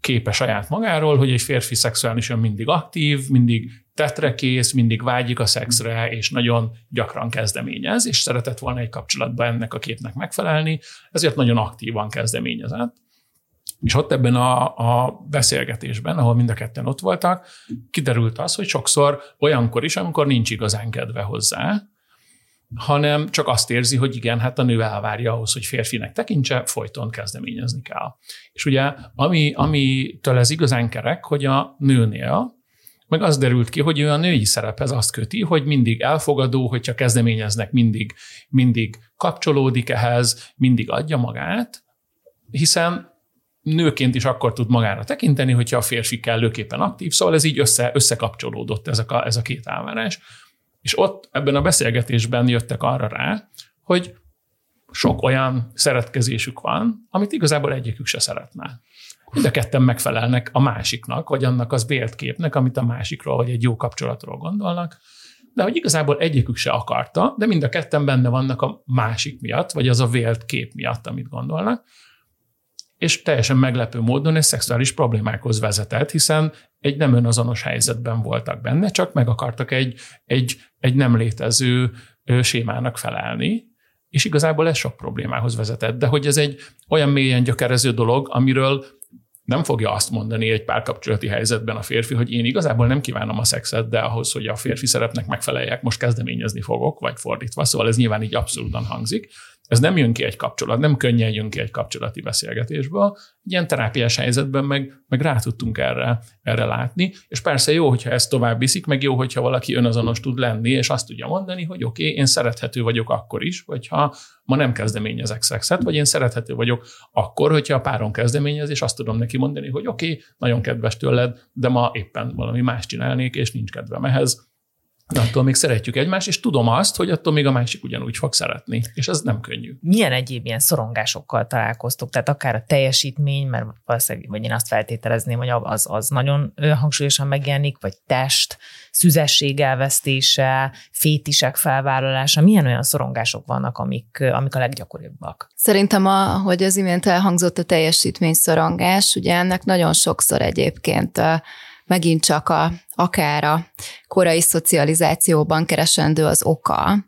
képe saját magáról, hogy egy férfi szexuálisan mindig aktív, mindig tetrekész, mindig vágyik a szexre, és nagyon gyakran kezdeményez, és szeretett volna egy kapcsolatban ennek a képnek megfelelni, ezért nagyon aktívan kezdeményezett. És ott ebben a, a beszélgetésben, ahol mind a ketten ott voltak, kiderült az, hogy sokszor olyankor is, amikor nincs igazán kedve hozzá, hanem csak azt érzi, hogy igen, hát a nő elvárja ahhoz, hogy férfinek tekintse, folyton kezdeményezni kell. És ugye, ami, amitől ez igazán kerek, hogy a nőnél meg az derült ki, hogy ő a női szerephez azt köti, hogy mindig elfogadó, hogyha kezdeményeznek, mindig, mindig kapcsolódik ehhez, mindig adja magát, hiszen nőként is akkor tud magára tekinteni, hogyha a férfi kellőképpen aktív, szóval ez így össze, összekapcsolódott ez a, ez a két elvárás. És ott ebben a beszélgetésben jöttek arra rá, hogy sok olyan szeretkezésük van, amit igazából egyikük se szeretne. Mind a ketten megfelelnek a másiknak, vagy annak az vélt képnek, amit a másikról, vagy egy jó kapcsolatról gondolnak, de hogy igazából egyikük se akarta, de mind a ketten benne vannak a másik miatt, vagy az a vélt kép miatt, amit gondolnak és teljesen meglepő módon ez szexuális problémákhoz vezetett, hiszen egy nem önazonos helyzetben voltak benne, csak meg akartak egy, egy, egy nem létező sémának felelni, és igazából ez sok problémához vezetett. De hogy ez egy olyan mélyen gyökerező dolog, amiről nem fogja azt mondani egy párkapcsolati helyzetben a férfi, hogy én igazából nem kívánom a szexet, de ahhoz, hogy a férfi szerepnek megfeleljek, most kezdeményezni fogok, vagy fordítva. Szóval ez nyilván így abszolútan hangzik. Ez nem jön ki egy kapcsolat, nem könnyen jön ki egy kapcsolati beszélgetésből. Ilyen terápiás helyzetben meg, meg rá tudtunk erre, erre látni, és persze jó, hogyha ezt tovább viszik, meg jó, hogyha valaki önazonos tud lenni, és azt tudja mondani, hogy oké, okay, én szerethető vagyok akkor is, hogyha ma nem kezdeményezek szexet, vagy én szerethető vagyok akkor, hogyha a páron kezdeményez, és azt tudom neki mondani, hogy oké, okay, nagyon kedves tőled, de ma éppen valami más csinálnék, és nincs kedvem ehhez, De attól még szeretjük egymást, és tudom azt, hogy attól még a másik ugyanúgy fog szeretni, és ez nem könnyű. Milyen egyéb ilyen szorongásokkal találkoztok? Tehát akár a teljesítmény, mert valószínűleg, vagy én azt feltételezném, hogy az, az nagyon hangsúlyosan megjelenik, vagy test, szüzesség elvesztése, fétisek felvállalása. Milyen olyan szorongások vannak, amik, amik a leggyakoribbak? Szerintem, a, hogy az imént elhangzott a teljesítmény szorongás, ugye ennek nagyon sokszor egyébként megint csak a, akár a korai szocializációban keresendő az oka.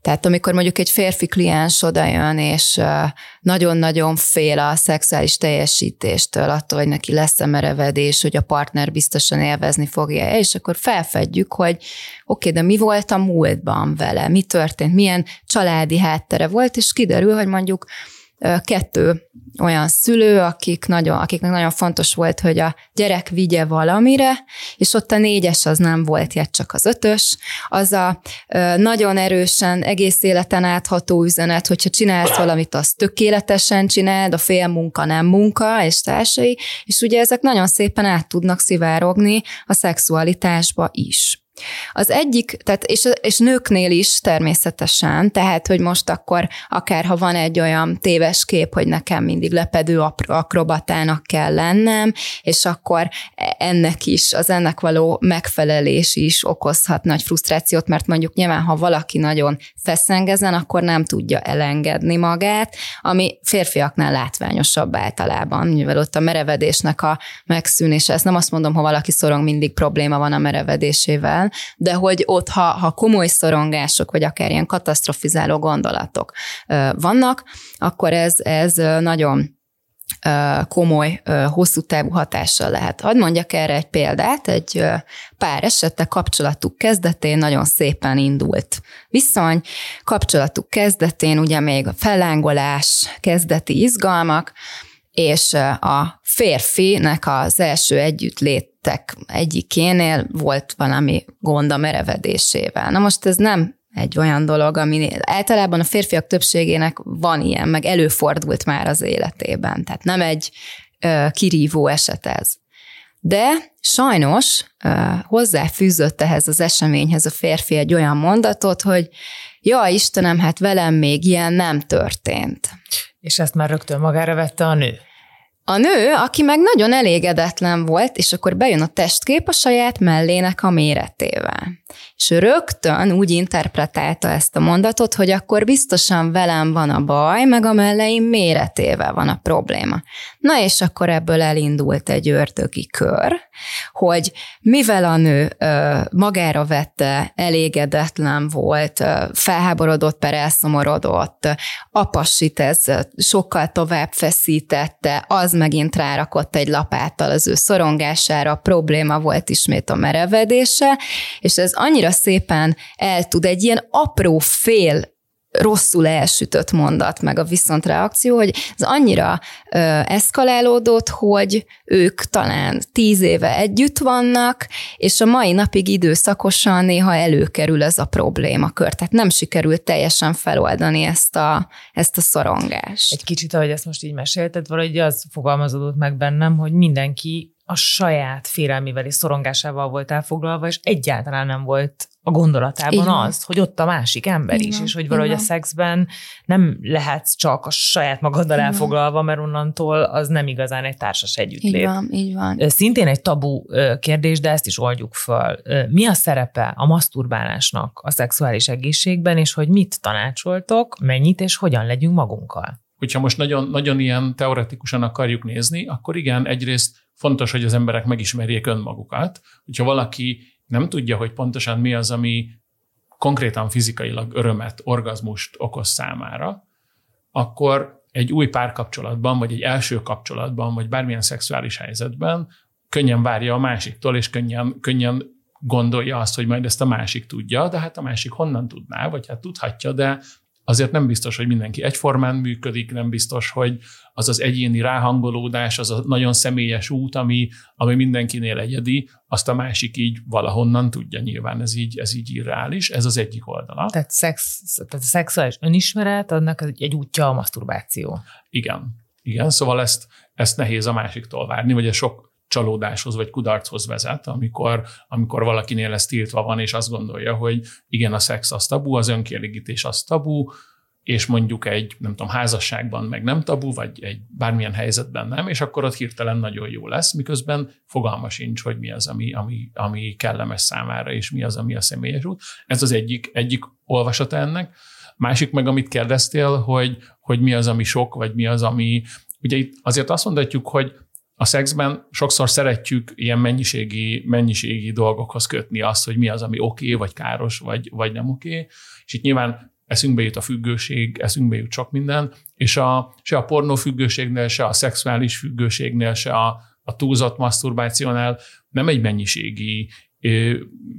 Tehát amikor mondjuk egy férfi kliens odajön, és nagyon-nagyon fél a szexuális teljesítéstől, attól, hogy neki lesz-e merevedés, hogy a partner biztosan élvezni fogja, és akkor felfedjük, hogy oké, okay, de mi volt a múltban vele, mi történt, milyen családi háttere volt, és kiderül, hogy mondjuk kettő olyan szülő, akik nagyon, akiknek nagyon fontos volt, hogy a gyerek vigye valamire, és ott a négyes az nem volt yet, csak az ötös. Az a nagyon erősen egész életen átható üzenet, hogyha csinálsz valamit, az tökéletesen csináld, a fél munka nem munka, és társai, és ugye ezek nagyon szépen át tudnak szivárogni a szexualitásba is. Az egyik, tehát és, és nőknél is természetesen, tehát, hogy most akkor akár ha van egy olyan téves kép, hogy nekem mindig lepedő akrobatának kell lennem, és akkor ennek is, az ennek való megfelelés is okozhat nagy frusztrációt, mert mondjuk nyilván, ha valaki nagyon feszengezen, akkor nem tudja elengedni magát, ami férfiaknál látványosabb általában, mivel ott a merevedésnek a megszűnése, ezt nem azt mondom, ha valaki szorong, mindig probléma van a merevedésével, ellen, de hogy ott, ha, ha komoly szorongások, vagy akár ilyen katasztrofizáló gondolatok vannak, akkor ez, ez nagyon komoly, hosszú távú hatással lehet. Hadd mondjak erre egy példát, egy pár esete kapcsolatuk kezdetén nagyon szépen indult viszony, kapcsolatuk kezdetén ugye még a fellángolás, kezdeti izgalmak, és a férfinek az első együttlétek egyikénél volt valami gond a merevedésével. Na most ez nem egy olyan dolog, ami általában a férfiak többségének van ilyen, meg előfordult már az életében. Tehát nem egy ö, kirívó eset ez. De sajnos ö, hozzáfűzött ehhez az eseményhez a férfi egy olyan mondatot, hogy ja Istenem, hát velem még ilyen nem történt. És ezt már rögtön magára vette a nő. A nő, aki meg nagyon elégedetlen volt, és akkor bejön a testkép a saját mellének a méretével. És ő rögtön úgy interpretálta ezt a mondatot, hogy akkor biztosan velem van a baj, meg a melleim méretével van a probléma. Na és akkor ebből elindult egy ördögi kör, hogy mivel a nő ö, magára vette, elégedetlen volt, ö, felháborodott, per elszomorodott, apassit ez sokkal tovább feszítette, az megint rárakott egy lapáttal az ő szorongására, probléma volt ismét a merevedése, és ez annyira szépen el tud egy ilyen apró fél rosszul elsütött mondat, meg a viszontreakció, hogy ez annyira ö, eszkalálódott, hogy ők talán tíz éve együtt vannak, és a mai napig időszakosan néha előkerül ez a problémakör. Tehát nem sikerült teljesen feloldani ezt a, ezt a szorongást. Egy kicsit, ahogy ezt most így mesélted, valahogy az fogalmazódott meg bennem, hogy mindenki a saját félelmével és szorongásával volt elfoglalva, és egyáltalán nem volt a gondolatában az, hogy ott a másik ember Igen. is, és hogy valahogy Igen. a szexben nem lehetsz csak a saját magaddal Igen. elfoglalva, mert onnantól az nem igazán egy társas együttlét. Így van, így van. Szintén egy tabu kérdés, de ezt is oldjuk föl. Mi a szerepe a maszturbálásnak a szexuális egészségben, és hogy mit tanácsoltok, mennyit és hogyan legyünk magunkkal? Hogyha most nagyon, nagyon ilyen teoretikusan akarjuk nézni, akkor igen, egyrészt fontos, hogy az emberek megismerjék önmagukat. Hogyha valaki nem tudja, hogy pontosan mi az, ami konkrétan fizikailag örömet, orgazmust okoz számára, akkor egy új párkapcsolatban, vagy egy első kapcsolatban, vagy bármilyen szexuális helyzetben könnyen várja a másiktól, és könnyen, könnyen gondolja azt, hogy majd ezt a másik tudja, de hát a másik honnan tudná, vagy hát tudhatja, de azért nem biztos, hogy mindenki egyformán működik, nem biztos, hogy az az egyéni ráhangolódás, az a nagyon személyes út, ami, ami mindenkinél egyedi, azt a másik így valahonnan tudja nyilván, ez így, ez így irreális, ez az egyik oldala. Tehát, szex, tehát a szexuális önismeret, annak egy útja a maszturbáció. Igen, igen, szóval ezt, ezt nehéz a másiktól várni, vagy ez sok, csalódáshoz vagy kudarchoz vezet, amikor, amikor valakinél ez tiltva van, és azt gondolja, hogy igen, a szex az tabu, az önkielégítés az tabu, és mondjuk egy, nem tudom, házasságban meg nem tabu, vagy egy bármilyen helyzetben nem, és akkor ott hirtelen nagyon jó lesz, miközben fogalma sincs, hogy mi az, ami, ami, ami kellemes számára, és mi az, ami a személyes út. Ez az egyik, egyik olvasata ennek. Másik meg, amit kérdeztél, hogy, hogy mi az, ami sok, vagy mi az, ami... Ugye itt azért azt mondhatjuk, hogy a szexben sokszor szeretjük ilyen mennyiségi, mennyiségi dolgokhoz kötni azt, hogy mi az, ami oké, okay, vagy káros, vagy, vagy nem oké. Okay. És itt nyilván eszünkbe jut a függőség, eszünkbe jut sok minden, és a, se a pornófüggőségnél, se a szexuális függőségnél, se a, a túlzott maszturbációnál nem egy mennyiségi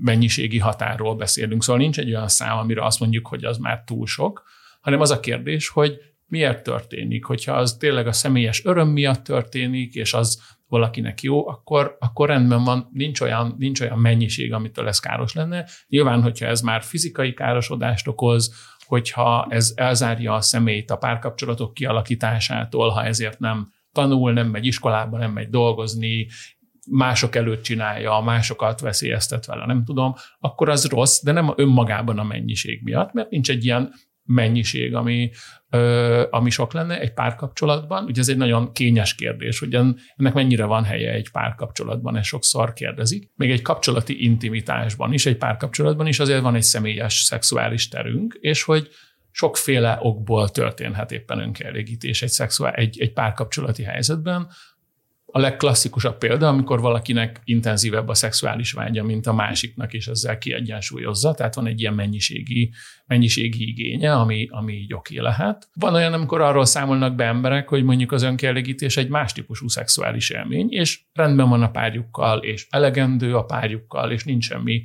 mennyiségi határról beszélünk. Szóval nincs egy olyan szám, amire azt mondjuk, hogy az már túl sok, hanem az a kérdés, hogy miért történik. Hogyha az tényleg a személyes öröm miatt történik, és az valakinek jó, akkor, akkor rendben van, nincs olyan, nincs olyan mennyiség, amitől ez káros lenne. Nyilván, hogyha ez már fizikai károsodást okoz, hogyha ez elzárja a személyt a párkapcsolatok kialakításától, ha ezért nem tanul, nem megy iskolába, nem megy dolgozni, mások előtt csinálja, másokat veszélyeztet vele, nem tudom, akkor az rossz, de nem önmagában a mennyiség miatt, mert nincs egy ilyen mennyiség, ami, ami sok lenne egy párkapcsolatban. Ugye ez egy nagyon kényes kérdés, hogy ennek mennyire van helye egy párkapcsolatban, ez sokszor kérdezik. Még egy kapcsolati intimitásban is, egy párkapcsolatban is azért van egy személyes szexuális terünk, és hogy sokféle okból történhet éppen önkielégítés egy, szexuál, egy, egy párkapcsolati helyzetben, a legklasszikusabb példa, amikor valakinek intenzívebb a szexuális vágya, mint a másiknak, és ezzel kiegyensúlyozza, tehát van egy ilyen mennyiségi, mennyiségi igénye, ami, ami így oké lehet. Van olyan, amikor arról számolnak be emberek, hogy mondjuk az önkielégítés egy más típusú szexuális élmény, és rendben van a párjukkal, és elegendő a párjukkal, és nincs semmi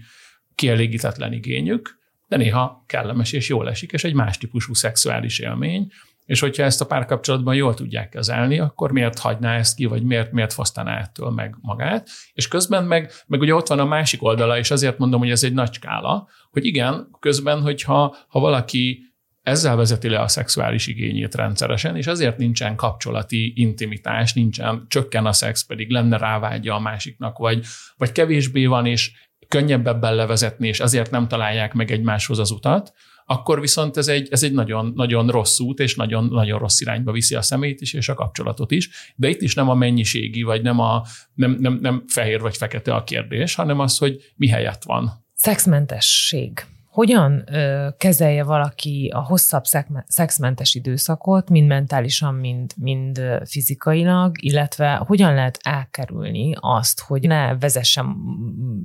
kielégítetlen igényük, de néha kellemes és jól esik, és egy más típusú szexuális élmény, és hogyha ezt a párkapcsolatban jól tudják kezelni, akkor miért hagyná ezt ki, vagy miért, miért fosztaná ettől meg magát. És közben meg, meg ugye ott van a másik oldala, és azért mondom, hogy ez egy nagy skála, hogy igen, közben, hogyha ha valaki ezzel vezeti le a szexuális igényét rendszeresen, és azért nincsen kapcsolati intimitás, nincsen, csökken a szex, pedig lenne rávágya a másiknak, vagy, vagy kevésbé van, és könnyebb ebben levezetni, és azért nem találják meg egymáshoz az utat, akkor viszont ez egy, ez egy nagyon, nagyon rossz út, és nagyon, nagyon rossz irányba viszi a szemét is, és a kapcsolatot is. De itt is nem a mennyiségi, vagy nem, a, nem, nem, nem fehér vagy fekete a kérdés, hanem az, hogy mi helyett van. Szexmentesség. Hogyan ö, kezelje valaki a hosszabb szexmentes időszakot, mind mentálisan, mind, mind fizikailag, illetve hogyan lehet elkerülni azt, hogy ne vezessen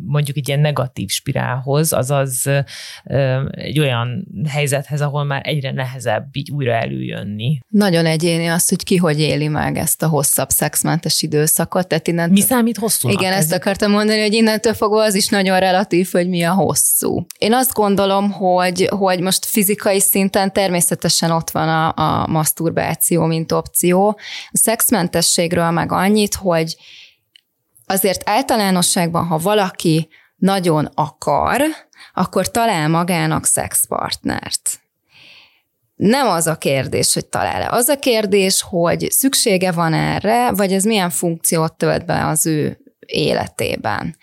mondjuk egy ilyen negatív spirálhoz, azaz ö, egy olyan helyzethez, ahol már egyre nehezebb így újra előjönni. Nagyon egyéni az, hogy ki hogy éli meg ezt a hosszabb szexmentes időszakot. Tehát innentől... Mi számít hosszú? Igen, ezt akartam mondani, hogy innentől fogva az is nagyon relatív, hogy mi a hosszú. Én azt gondolom, gondolom, hogy, hogy most fizikai szinten természetesen ott van a, a maszturbáció, mint opció. A szexmentességről meg annyit, hogy azért általánosságban, ha valaki nagyon akar, akkor talál magának szexpartnert. Nem az a kérdés, hogy talál-e. Az a kérdés, hogy szüksége van erre, vagy ez milyen funkciót tölt be az ő életében.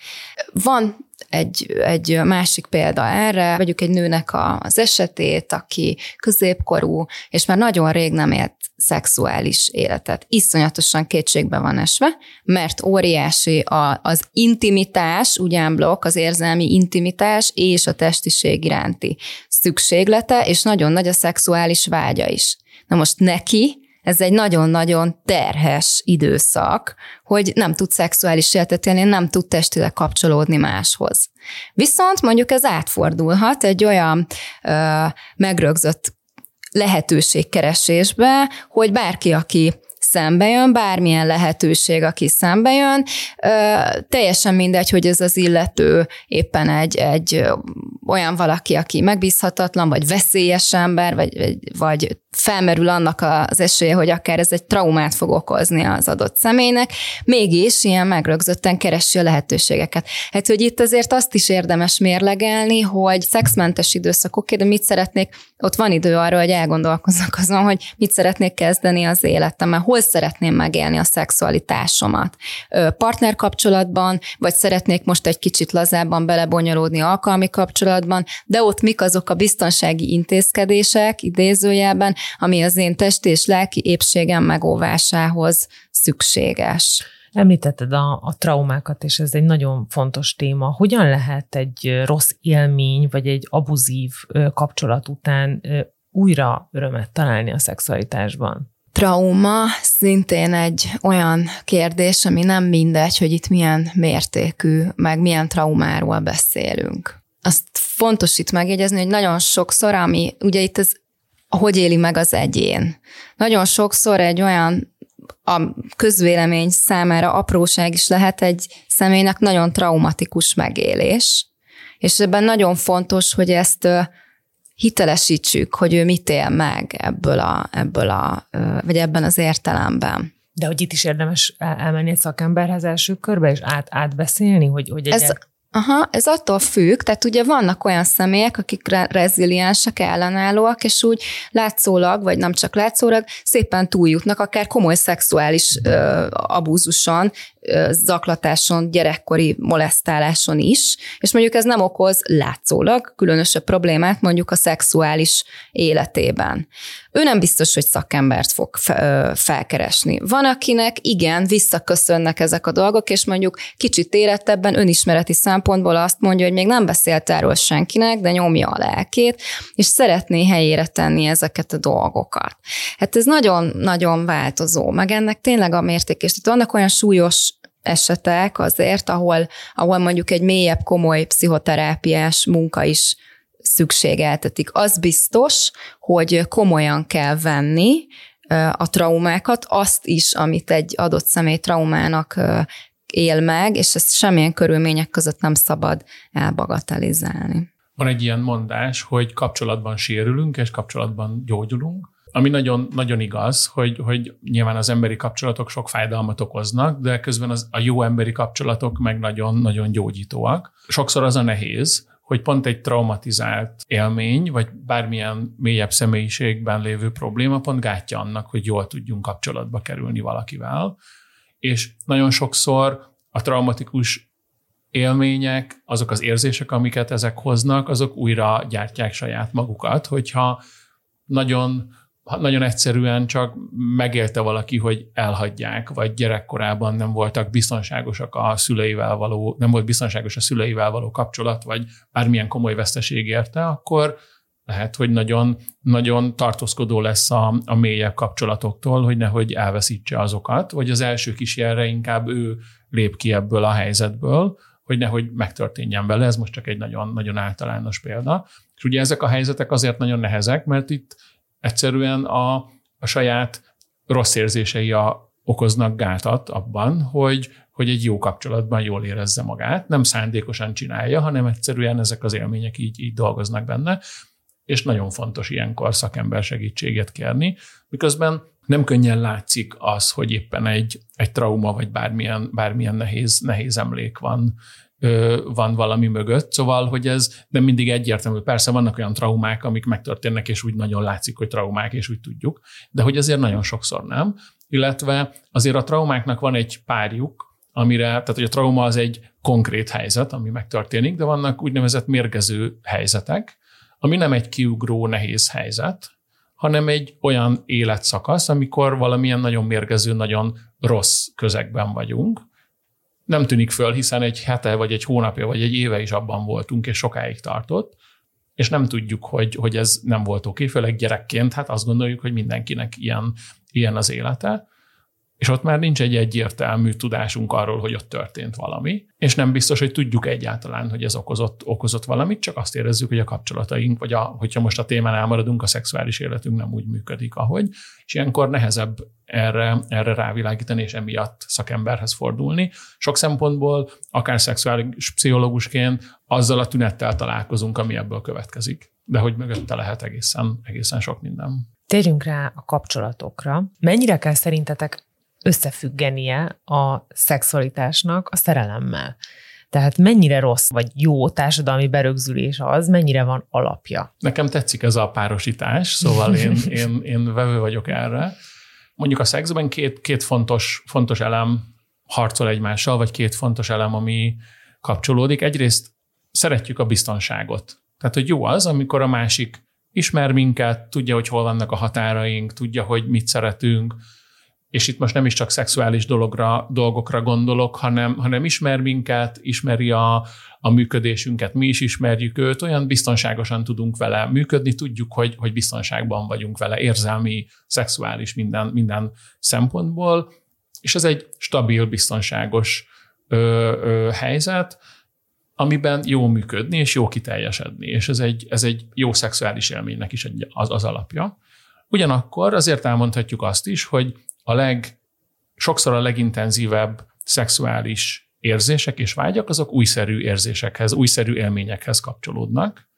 Van egy, egy másik példa erre, vegyük egy nőnek az esetét, aki középkorú, és már nagyon rég nem élt szexuális életet. Iszonyatosan kétségbe van esve, mert óriási a, az intimitás, ugyánblok, az érzelmi intimitás és a testiség iránti szükséglete, és nagyon nagy a szexuális vágya is. Na most neki ez egy nagyon-nagyon terhes időszak, hogy nem tud szexuális életet élni, nem tud testileg kapcsolódni máshoz. Viszont mondjuk ez átfordulhat egy olyan ö, megrögzött lehetőségkeresésbe, hogy bárki, aki szembe jön, bármilyen lehetőség, aki szembe jön, teljesen mindegy, hogy ez az illető éppen egy, egy olyan valaki, aki megbízhatatlan, vagy veszélyes ember, vagy, vagy felmerül annak az esélye, hogy akár ez egy traumát fog okozni az adott személynek, mégis ilyen megrögzötten keresi a lehetőségeket. Hát, hogy itt azért azt is érdemes mérlegelni, hogy szexmentes időszak, oké, de mit szeretnék, ott van idő arra, hogy elgondolkozzak azon, hogy mit szeretnék kezdeni az életemmel, hol szeretném megélni a szexualitásomat. Partnerkapcsolatban, vagy szeretnék most egy kicsit lazábban belebonyolódni alkalmi kapcsolatban, de ott mik azok a biztonsági intézkedések, idézőjelben, ami az én testi és lelki épségem megóvásához szükséges. Említetted a, a traumákat, és ez egy nagyon fontos téma. Hogyan lehet egy rossz élmény, vagy egy abuzív kapcsolat után újra örömet találni a szexualitásban? Trauma szintén egy olyan kérdés, ami nem mindegy, hogy itt milyen mértékű, meg milyen traumáról beszélünk. Azt fontos itt megjegyezni, hogy nagyon sokszor, ami ugye itt ez hogy éli meg az egyén. Nagyon sokszor egy olyan a közvélemény számára apróság is lehet egy személynek nagyon traumatikus megélés, és ebben nagyon fontos, hogy ezt hitelesítsük, hogy ő mit él meg ebből a, ebből a vagy ebben az értelemben. De hogy itt is érdemes elmenni egy szakemberhez első körbe, és át, átbeszélni, hogy, hogy egy Ez, Aha, ez attól függ, tehát ugye vannak olyan személyek, akik reziliensek, ellenállóak, és úgy látszólag, vagy nem csak látszólag, szépen túljutnak, akár komoly szexuális ö, abúzuson, ö, zaklatáson, gyerekkori molesztáláson is, és mondjuk ez nem okoz látszólag különösebb problémát mondjuk a szexuális életében. Ő nem biztos, hogy szakembert fog felkeresni. Van, akinek igen, visszaköszönnek ezek a dolgok, és mondjuk kicsit érettebben önismereti szempontból azt mondja, hogy még nem beszélt erről senkinek, de nyomja a lelkét, és szeretné helyére tenni ezeket a dolgokat. Hát ez nagyon-nagyon változó, meg ennek tényleg a mértékés. Tehát vannak olyan súlyos esetek azért, ahol, ahol mondjuk egy mélyebb, komoly pszichoterápiás munka is szükségeltetik. Az biztos, hogy komolyan kell venni a traumákat, azt is, amit egy adott személy traumának él meg, és ezt semmilyen körülmények között nem szabad elbagatelizálni. Van egy ilyen mondás, hogy kapcsolatban sérülünk, és kapcsolatban gyógyulunk, ami nagyon, nagyon igaz, hogy, hogy nyilván az emberi kapcsolatok sok fájdalmat okoznak, de közben az, a jó emberi kapcsolatok meg nagyon-nagyon gyógyítóak. Sokszor az a nehéz, hogy pont egy traumatizált élmény, vagy bármilyen mélyebb személyiségben lévő probléma pont gátja annak, hogy jól tudjunk kapcsolatba kerülni valakivel. És nagyon sokszor a traumatikus élmények, azok az érzések, amiket ezek hoznak, azok újra gyártják saját magukat, hogyha nagyon nagyon egyszerűen csak megélte valaki, hogy elhagyják, vagy gyerekkorában nem voltak biztonságosak a szüleivel való, nem volt biztonságos a szüleivel való kapcsolat, vagy bármilyen komoly veszteség érte, akkor lehet, hogy nagyon, nagyon tartózkodó lesz a, a mélyebb kapcsolatoktól, hogy nehogy elveszítse azokat, vagy az első kísérre inkább ő lép ki ebből a helyzetből, hogy nehogy megtörténjen vele, ez most csak egy nagyon, nagyon általános példa. És ugye ezek a helyzetek azért nagyon nehezek, mert itt egyszerűen a, a saját rossz érzései a, okoznak gátat abban, hogy, hogy egy jó kapcsolatban jól érezze magát. Nem szándékosan csinálja, hanem egyszerűen ezek az élmények így, így dolgoznak benne, és nagyon fontos ilyenkor szakember segítséget kérni, miközben nem könnyen látszik az, hogy éppen egy, egy trauma vagy bármilyen, bármilyen nehéz, nehéz emlék van van valami mögött, szóval, hogy ez nem mindig egyértelmű. Persze vannak olyan traumák, amik megtörténnek, és úgy nagyon látszik, hogy traumák, és úgy tudjuk, de hogy azért nagyon sokszor nem. Illetve azért a traumáknak van egy párjuk, amire, tehát hogy a trauma az egy konkrét helyzet, ami megtörténik, de vannak úgynevezett mérgező helyzetek, ami nem egy kiugró nehéz helyzet, hanem egy olyan életszakasz, amikor valamilyen nagyon mérgező, nagyon rossz közegben vagyunk, nem tűnik föl, hiszen egy hete, vagy egy hónapja, vagy egy éve is abban voltunk, és sokáig tartott, és nem tudjuk, hogy, hogy ez nem volt oké, főleg gyerekként, hát azt gondoljuk, hogy mindenkinek ilyen, ilyen az élete, és ott már nincs egy egyértelmű tudásunk arról, hogy ott történt valami, és nem biztos, hogy tudjuk egyáltalán, hogy ez okozott, okozott valamit, csak azt érezzük, hogy a kapcsolataink, vagy a, hogyha most a témán elmaradunk, a szexuális életünk nem úgy működik, ahogy, és ilyenkor nehezebb erre, erre rávilágítani, és emiatt szakemberhez fordulni. Sok szempontból, akár szexuális pszichológusként, azzal a tünettel találkozunk, ami ebből következik. De hogy mögötte lehet egészen, egészen sok minden. Térjünk rá a kapcsolatokra. Mennyire kell szerintetek összefüggenie a szexualitásnak a szerelemmel. Tehát mennyire rossz vagy jó társadalmi berögzülés az, mennyire van alapja? Nekem tetszik ez a párosítás, szóval én, én, én vevő vagyok erre. mondjuk a szexben két, két fontos, fontos elem harcol egymással, vagy két fontos elem, ami kapcsolódik. Egyrészt szeretjük a biztonságot. Tehát, hogy jó az, amikor a másik ismer minket, tudja, hogy hol vannak a határaink, tudja, hogy mit szeretünk, és itt most nem is csak szexuális dologra, dolgokra gondolok, hanem, hanem ismer minket, ismeri a, a működésünket, mi is ismerjük őt, olyan biztonságosan tudunk vele működni, tudjuk, hogy, hogy biztonságban vagyunk vele, érzelmi, szexuális, minden, minden szempontból, és ez egy stabil, biztonságos ö, ö, helyzet, amiben jó működni és jó kiteljesedni, és ez egy, ez egy jó szexuális élménynek is az, az alapja. Ugyanakkor azért elmondhatjuk azt is, hogy a leg, sokszor a legintenzívebb szexuális érzések és vágyak, azok újszerű érzésekhez, újszerű élményekhez kapcsolódnak.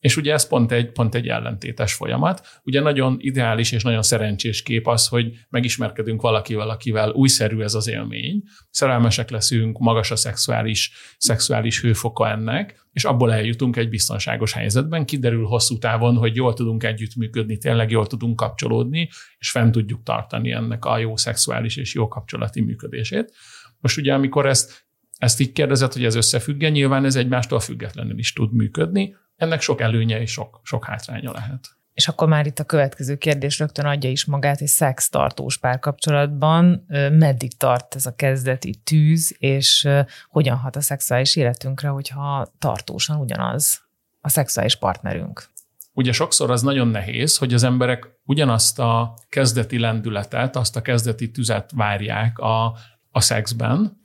És ugye ez pont egy, pont egy ellentétes folyamat. Ugye nagyon ideális és nagyon szerencsés kép az, hogy megismerkedünk valakivel, akivel újszerű ez az élmény, szerelmesek leszünk, magas a szexuális, szexuális hőfoka ennek, és abból eljutunk egy biztonságos helyzetben, kiderül hosszú távon, hogy jól tudunk együttműködni, tényleg jól tudunk kapcsolódni, és fent tudjuk tartani ennek a jó szexuális és jó kapcsolati működését. Most ugye, amikor ezt, ezt így kérdezett, hogy ez összefügge, nyilván ez egymástól függetlenül is tud működni, ennek sok előnye és sok, sok hátránya lehet. És akkor már itt a következő kérdés rögtön adja is magát, egy szex tartós párkapcsolatban meddig tart ez a kezdeti tűz, és hogyan hat a szexuális életünkre, hogyha tartósan ugyanaz a szexuális partnerünk? Ugye sokszor az nagyon nehéz, hogy az emberek ugyanazt a kezdeti lendületet, azt a kezdeti tüzet várják a, a szexben,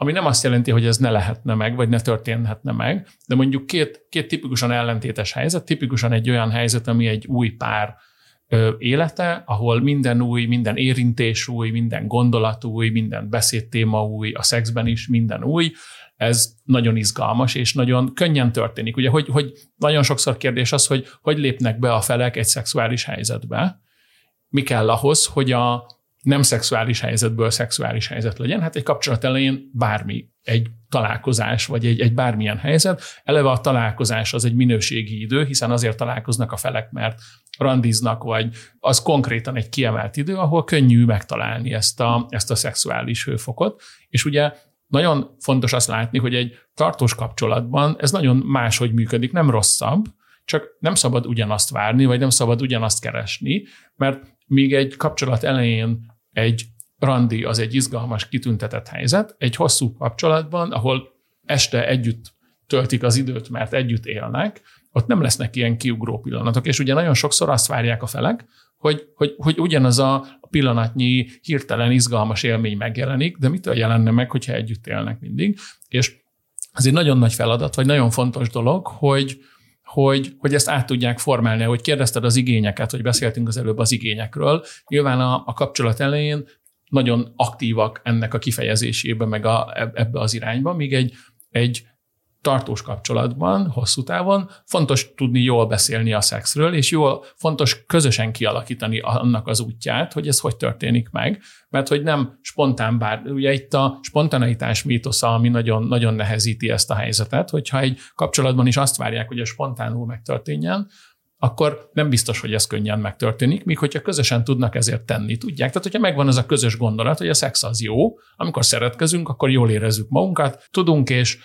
ami nem azt jelenti, hogy ez ne lehetne meg, vagy ne történhetne meg, de mondjuk két, két tipikusan ellentétes helyzet, tipikusan egy olyan helyzet, ami egy új pár élete, ahol minden új, minden érintés új, minden gondolat új, minden beszédtéma új, a szexben is minden új, ez nagyon izgalmas, és nagyon könnyen történik. Ugye, hogy, hogy nagyon sokszor kérdés az, hogy hogy lépnek be a felek egy szexuális helyzetbe, mi kell ahhoz, hogy a, nem szexuális helyzetből szexuális helyzet legyen. Hát egy kapcsolat elején bármi, egy találkozás, vagy egy, egy bármilyen helyzet. Eleve a találkozás az egy minőségi idő, hiszen azért találkoznak a felek, mert randiznak, vagy az konkrétan egy kiemelt idő, ahol könnyű megtalálni ezt a, ezt a szexuális hőfokot. És ugye nagyon fontos azt látni, hogy egy tartós kapcsolatban ez nagyon máshogy működik, nem rosszabb, csak nem szabad ugyanazt várni, vagy nem szabad ugyanazt keresni, mert míg egy kapcsolat elején egy randi az egy izgalmas, kitüntetett helyzet, egy hosszú kapcsolatban, ahol este együtt töltik az időt, mert együtt élnek, ott nem lesznek ilyen kiugró pillanatok. És ugye nagyon sokszor azt várják a felek, hogy, hogy, hogy ugyanaz a pillanatnyi hirtelen izgalmas élmény megjelenik, de mitől jelenne meg, hogyha együtt élnek mindig. És ez egy nagyon nagy feladat, vagy nagyon fontos dolog, hogy, hogy, hogy ezt át tudják formálni, hogy kérdezted az igényeket, hogy beszéltünk az előbb az igényekről. Nyilván a, a kapcsolat elején nagyon aktívak ennek a kifejezésében, meg a, ebbe az irányba, míg egy, egy tartós kapcsolatban, hosszú távon fontos tudni jól beszélni a szexről, és jól fontos közösen kialakítani annak az útját, hogy ez hogy történik meg, mert hogy nem spontán, bár ugye itt a spontaneitás mítosza, ami nagyon, nagyon nehezíti ezt a helyzetet, hogyha egy kapcsolatban is azt várják, hogy ez spontánul megtörténjen, akkor nem biztos, hogy ez könnyen megtörténik, míg hogyha közösen tudnak ezért tenni, tudják. Tehát, hogyha megvan az a közös gondolat, hogy a szex az jó, amikor szeretkezünk, akkor jól érezzük magunkat, tudunk és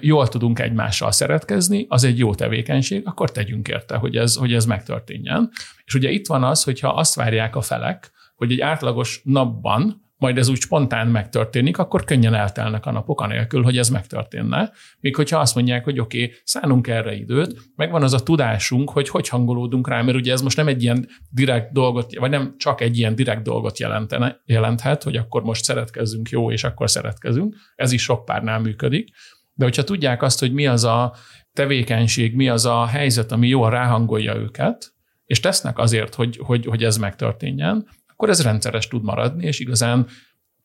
jól tudunk egymással szeretkezni, az egy jó tevékenység, akkor tegyünk érte, hogy ez, hogy ez megtörténjen. És ugye itt van az, hogyha azt várják a felek, hogy egy átlagos napban majd ez úgy spontán megtörténik, akkor könnyen eltelnek a napok anélkül, hogy ez megtörténne. Míg hogyha azt mondják, hogy oké, okay, szánunk erre időt, megvan az a tudásunk, hogy hogy hangolódunk rá, mert ugye ez most nem egy ilyen direkt dolgot, vagy nem csak egy ilyen direkt dolgot jelentene, jelenthet, hogy akkor most szeretkezzünk jó, és akkor szeretkezünk. Ez is sok párnál működik. De hogyha tudják azt, hogy mi az a tevékenység, mi az a helyzet, ami jól ráhangolja őket, és tesznek azért, hogy, hogy, hogy ez megtörténjen, akkor ez rendszeres tud maradni, és igazán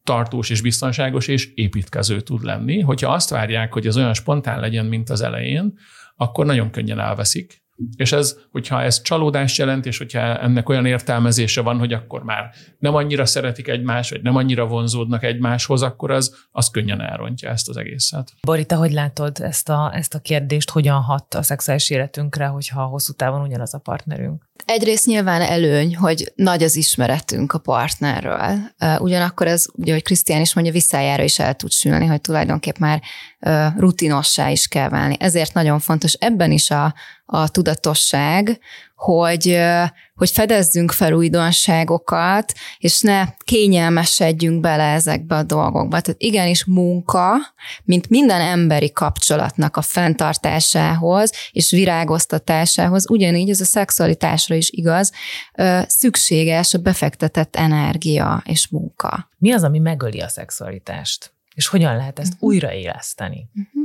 tartós és biztonságos és építkező tud lenni. Hogyha azt várják, hogy ez olyan spontán legyen, mint az elején, akkor nagyon könnyen elveszik, És ez, hogyha ez csalódást jelent, és hogyha ennek olyan értelmezése van, hogy akkor már nem annyira szeretik egymást, vagy nem annyira vonzódnak egymáshoz, akkor az, az könnyen elrontja ezt az egészet. Borita, hogy látod ezt a, ezt a kérdést, hogyan hat a szexuális életünkre, hogyha hosszú távon ugyanaz a partnerünk? Egyrészt nyilván előny, hogy nagy az ismeretünk a partnerről. Ugyanakkor ez, ugye, hogy Krisztián is mondja, visszájára is el tud sülni, hogy tulajdonképp már rutinossá is kell válni. Ezért nagyon fontos ebben is a, a tudatosság, hogy, hogy fedezzünk fel újdonságokat, és ne kényelmesedjünk bele ezekbe a dolgokba. Tehát igenis munka, mint minden emberi kapcsolatnak a fenntartásához és virágoztatásához, ugyanígy ez a szexualitásra is igaz, szükséges a befektetett energia és munka. Mi az, ami megöli a szexualitást? És hogyan lehet ezt uh-huh. újraéleszteni? Uh-huh.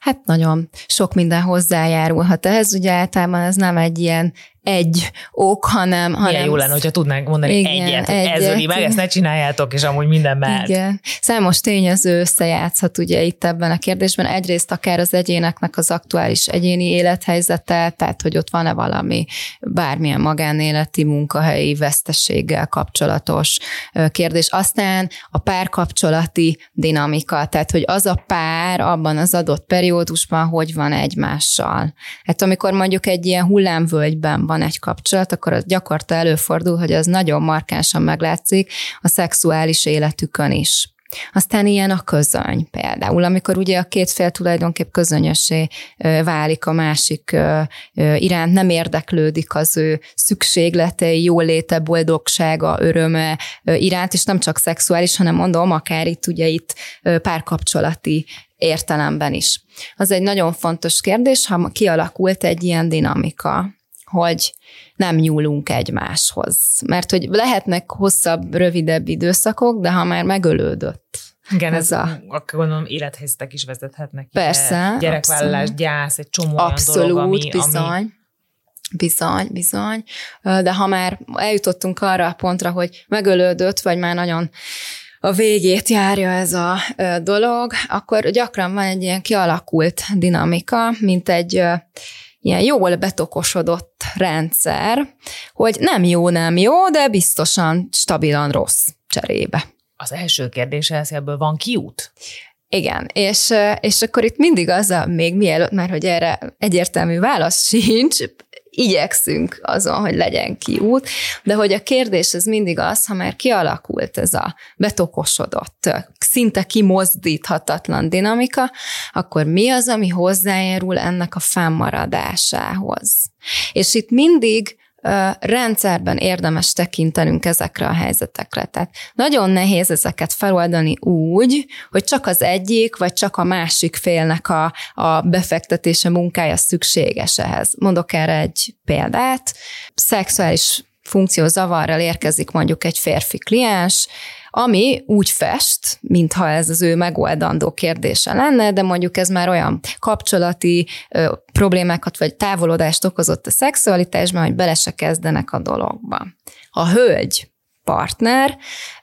Hát nagyon sok minden hozzájárulhat ehhez, ugye általában ez nem egy ilyen egy ok, hanem... Milyen hanem jó lenne, hogyha tudnánk mondani igen, egyet, hogy egyet. ez öli meg, ezt ne csináljátok, és amúgy minden mehet. Igen. Számos tényező összejátszhat ugye itt ebben a kérdésben. Egyrészt akár az egyéneknek az aktuális egyéni élethelyzete, tehát hogy ott van-e valami bármilyen magánéleti, munkahelyi vesztességgel kapcsolatos kérdés. Aztán a párkapcsolati dinamika, tehát hogy az a pár abban az adott periódusban hogy van egymással. Hát amikor mondjuk egy ilyen hullámvölgyben van egy kapcsolat, akkor az gyakorta előfordul, hogy az nagyon markánsan meglátszik a szexuális életükön is. Aztán ilyen a közöny például, amikor ugye a két fél tulajdonképp közönyösé válik a másik iránt, nem érdeklődik az ő szükségletei, jóléte, boldogsága, öröme iránt, és nem csak szexuális, hanem mondom, akár itt ugye itt párkapcsolati értelemben is. Az egy nagyon fontos kérdés, ha kialakult egy ilyen dinamika, hogy nem nyúlunk egymáshoz. Mert hogy lehetnek hosszabb, rövidebb időszakok, de ha már megölődött igen, ez, ez a... akkor gondolom élethelyzetek is vezethetnek. Persze. Gyerekvállalás, abszolút. gyász, egy csomó abszolút, olyan dolog, ami, bizony. Ami... Bizony, bizony. De ha már eljutottunk arra a pontra, hogy megölődött, vagy már nagyon a végét járja ez a dolog, akkor gyakran van egy ilyen kialakult dinamika, mint egy ilyen jól betokosodott rendszer, hogy nem jó, nem jó, de biztosan stabilan rossz cserébe. Az első kérdés ez, ebből van kiút? Igen, és, és akkor itt mindig az a, még mielőtt, mert hogy erre egyértelmű válasz sincs, igyekszünk azon, hogy legyen kiút, de hogy a kérdés az mindig az, ha már kialakult ez a betokosodott, szinte kimozdíthatatlan dinamika, akkor mi az, ami hozzájárul ennek a fennmaradásához? És itt mindig rendszerben érdemes tekintenünk ezekre a helyzetekre. Tehát nagyon nehéz ezeket feloldani úgy, hogy csak az egyik, vagy csak a másik félnek a, a befektetése munkája szükséges ehhez. Mondok erre egy példát. Szexuális funkció zavarral érkezik mondjuk egy férfi kliens, ami úgy fest, mintha ez az ő megoldandó kérdése lenne, de mondjuk ez már olyan kapcsolati ö, problémákat vagy távolodást okozott a szexualitásban, hogy bele se kezdenek a dologba. A hölgy partner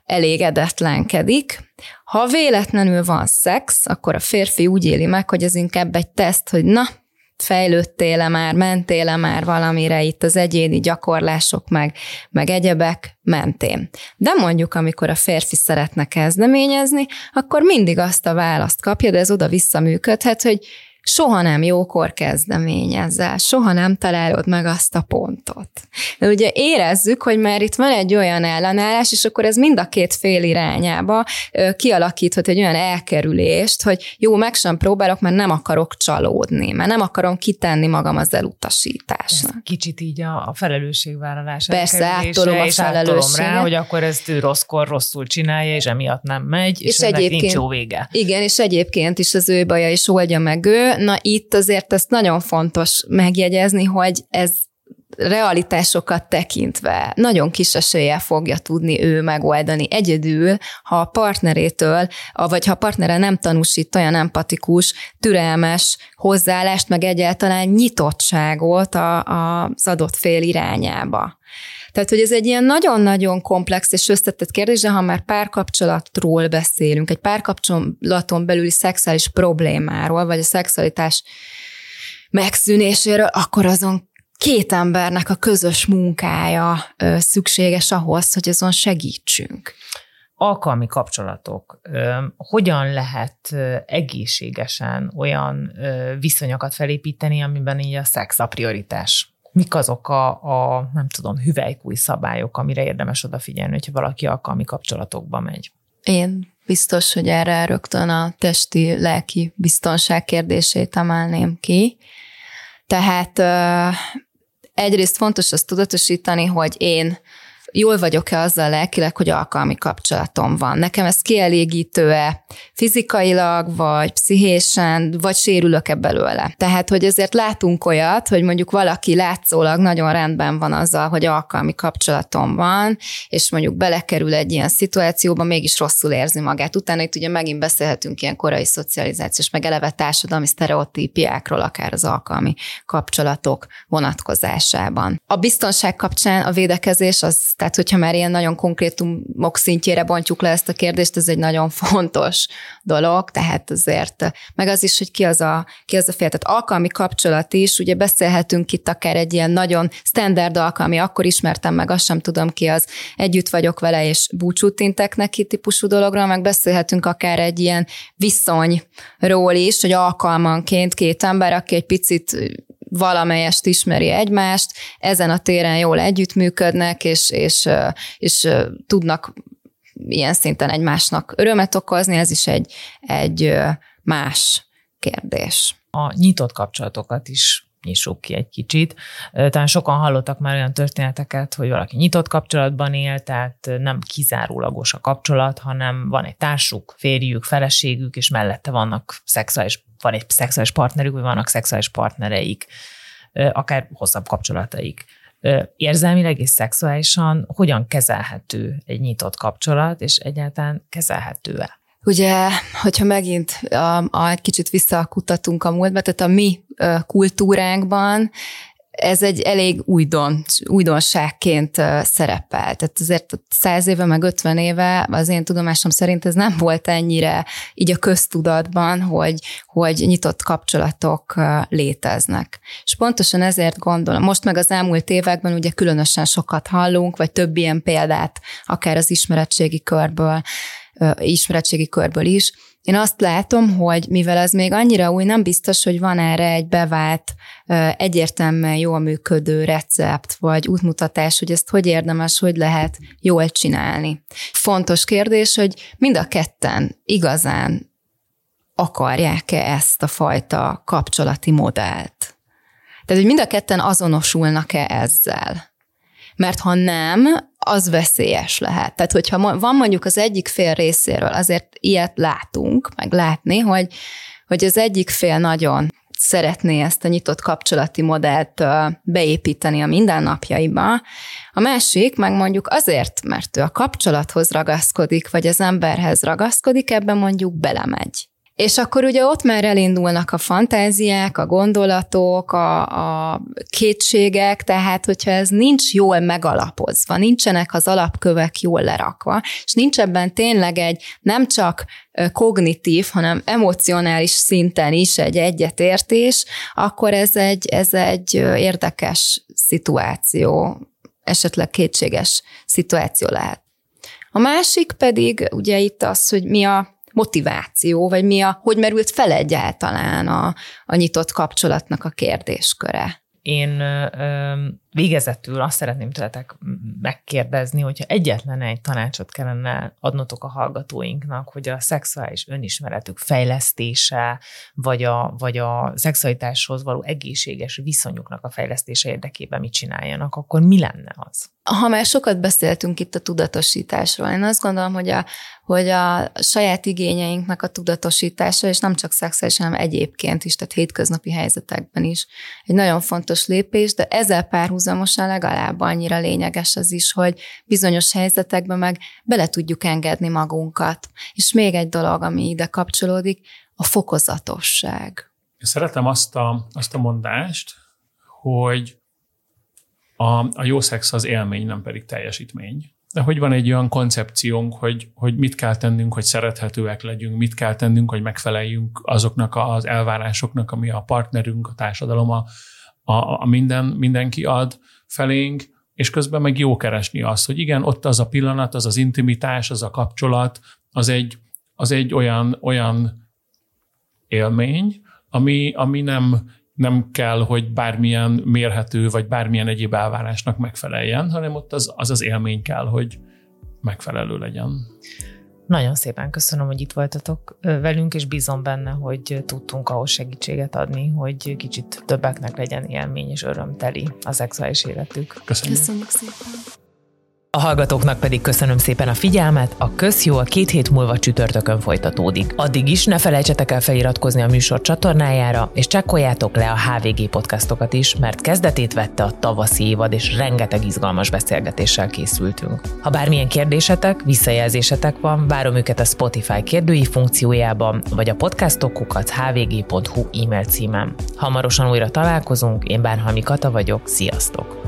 elégedetlenkedik. Ha véletlenül van szex, akkor a férfi úgy éli meg, hogy ez inkább egy teszt, hogy na, fejlődtél-e már, mentél-e már valamire itt az egyéni gyakorlások, meg, meg egyebek mentén. De mondjuk, amikor a férfi szeretne kezdeményezni, akkor mindig azt a választ kapja, de ez oda-vissza működhet, hogy soha nem jókor kezdeményezzel, soha nem találod meg azt a pontot. De ugye érezzük, hogy már itt van egy olyan ellenállás, és akkor ez mind a két fél irányába kialakíthat egy olyan elkerülést, hogy jó, meg sem próbálok, mert nem akarok csalódni, mert nem akarom kitenni magam az elutasításnak. Ez kicsit így a, a felelősségvállalás. Persze, áttolom a felelősséget. rá, hogy akkor ezt ő rosszkor rosszul csinálja, és emiatt nem megy, és, és egyébként, nincs jó vége. Igen, és egyébként is az ő baja is oldja meg ő, Na itt azért ezt nagyon fontos megjegyezni, hogy ez realitásokat tekintve nagyon kis esélye fogja tudni ő megoldani egyedül, ha a partnerétől, vagy ha a partnere nem tanúsít olyan empatikus, türelmes hozzáállást, meg egyáltalán nyitottságot a, a, az adott fél irányába. Tehát, hogy ez egy ilyen nagyon-nagyon komplex és összetett kérdés, de ha már párkapcsolatról beszélünk, egy párkapcsolaton belüli szexuális problémáról, vagy a szexualitás megszűnéséről, akkor azon két embernek a közös munkája szükséges ahhoz, hogy azon segítsünk alkalmi kapcsolatok, hogyan lehet egészségesen olyan viszonyokat felépíteni, amiben így a szex a prioritás? Mik azok a, a nem tudom, hüvelykúj szabályok, amire érdemes odafigyelni, hogyha valaki alkalmi kapcsolatokba megy? Én biztos, hogy erre rögtön a testi, lelki biztonság kérdését emelném ki. Tehát egyrészt fontos azt tudatosítani, hogy én jól vagyok-e azzal lelkileg, hogy alkalmi kapcsolatom van. Nekem ez kielégítő-e fizikailag, vagy pszichésen, vagy sérülök-e belőle. Tehát, hogy azért látunk olyat, hogy mondjuk valaki látszólag nagyon rendben van azzal, hogy alkalmi kapcsolatom van, és mondjuk belekerül egy ilyen szituációba, mégis rosszul érzi magát. Utána itt ugye megint beszélhetünk ilyen korai szocializációs, meg eleve társadalmi sztereotípiákról, akár az alkalmi kapcsolatok vonatkozásában. A biztonság kapcsán a védekezés az hogyha már ilyen nagyon konkrétumok szintjére bontjuk le ezt a kérdést, ez egy nagyon fontos dolog, tehát azért, meg az is, hogy ki az a, ki az a fél. Tehát alkalmi kapcsolat is, ugye beszélhetünk itt akár egy ilyen nagyon standard alkalmi, akkor ismertem meg, azt sem tudom ki az, együtt vagyok vele, és búcsút intek neki típusú dologról, meg beszélhetünk akár egy ilyen viszonyról is, hogy alkalmanként két ember, aki egy picit valamelyest ismeri egymást, ezen a téren jól együttműködnek, és, és, és tudnak ilyen szinten egymásnak örömet okozni, ez is egy, egy más kérdés. A nyitott kapcsolatokat is nyissuk ki egy kicsit. Talán sokan hallottak már olyan történeteket, hogy valaki nyitott kapcsolatban él, tehát nem kizárólagos a kapcsolat, hanem van egy társuk, férjük, feleségük, és mellette vannak szexuális, van egy szexuális partnerük, vagy vannak szexuális partnereik, akár hosszabb kapcsolataik. Érzelmileg és szexuálisan hogyan kezelhető egy nyitott kapcsolat, és egyáltalán kezelhető-e? Ugye, hogyha megint a, a, egy kicsit visszakutatunk a múltba, tehát a mi kultúránkban ez egy elég újdon, újdonságként szerepel. Tehát azért száz éve, meg ötven éve az én tudomásom szerint ez nem volt ennyire így a köztudatban, hogy, hogy nyitott kapcsolatok léteznek. És pontosan ezért gondolom, most meg az elmúlt években ugye különösen sokat hallunk, vagy több ilyen példát, akár az ismeretségi körből, ismeretségi körből is. Én azt látom, hogy mivel ez még annyira új, nem biztos, hogy van erre egy bevált, egyértelműen jól működő recept, vagy útmutatás, hogy ezt hogy érdemes, hogy lehet jól csinálni. Fontos kérdés, hogy mind a ketten igazán akarják-e ezt a fajta kapcsolati modellt. Tehát, hogy mind a ketten azonosulnak-e ezzel. Mert ha nem, az veszélyes lehet. Tehát, hogyha van mondjuk az egyik fél részéről, azért ilyet látunk, meg látni, hogy, hogy az egyik fél nagyon szeretné ezt a nyitott kapcsolati modellt beépíteni a mindennapjaiba, a másik meg mondjuk azért, mert ő a kapcsolathoz ragaszkodik, vagy az emberhez ragaszkodik, ebben mondjuk belemegy. És akkor ugye ott már elindulnak a fantáziák, a gondolatok, a, a kétségek, tehát hogyha ez nincs jól megalapozva, nincsenek az alapkövek jól lerakva, és nincs ebben tényleg egy nem csak kognitív, hanem emocionális szinten is egy egyetértés, akkor ez egy, ez egy érdekes szituáció, esetleg kétséges szituáció lehet. A másik pedig ugye itt az, hogy mi a motiváció, vagy mi a, hogy merült fel egyáltalán a, a nyitott kapcsolatnak a kérdésköre? Én ö, végezetül azt szeretném tőletek megkérdezni, hogyha egyetlen egy tanácsot kellene adnotok a hallgatóinknak, hogy a szexuális önismeretük fejlesztése, vagy a, vagy a szexualitáshoz való egészséges viszonyuknak a fejlesztése érdekében mit csináljanak, akkor mi lenne az? Ha már sokat beszéltünk itt a tudatosításról, én azt gondolom, hogy a, hogy a saját igényeinknek a tudatosítása, és nem csak szexuális, hanem egyébként is, tehát hétköznapi helyzetekben is egy nagyon fontos lépés, de ezzel párhuzamosan legalább annyira lényeges az is, hogy bizonyos helyzetekben meg bele tudjuk engedni magunkat. És még egy dolog, ami ide kapcsolódik, a fokozatosság. Szeretem azt a, azt a mondást, hogy a, a jó szex az élmény, nem pedig teljesítmény. De hogy van egy olyan koncepciónk, hogy, hogy mit kell tennünk, hogy szerethetőek legyünk, mit kell tennünk, hogy megfeleljünk azoknak az elvárásoknak, ami a partnerünk, a társadalom, a, a, a minden, mindenki ad felénk, és közben meg jó keresni azt, hogy igen, ott az a pillanat, az az intimitás, az a kapcsolat, az egy, az egy olyan, olyan élmény, ami, ami nem, nem kell, hogy bármilyen mérhető, vagy bármilyen egyéb elvárásnak megfeleljen, hanem ott az az, az élmény kell, hogy megfelelő legyen. Nagyon szépen köszönöm, hogy itt voltatok velünk, és bízom benne, hogy tudtunk ahhoz segítséget adni, hogy kicsit többeknek legyen élmény és örömteli a szexuális életük. Köszönjük. Köszönjük szépen. A hallgatóknak pedig köszönöm szépen a figyelmet, a közjó a két hét múlva csütörtökön folytatódik. Addig is ne felejtsetek el feliratkozni a műsor csatornájára, és csekkoljátok le a HVG podcastokat is, mert kezdetét vette a tavaszi évad, és rengeteg izgalmas beszélgetéssel készültünk. Ha bármilyen kérdésetek, visszajelzésetek van, várom őket a Spotify kérdői funkciójában, vagy a podcastokukat hvg.hu e-mail címen. Hamarosan újra találkozunk, én Bárhalmi Kata vagyok, sziasztok!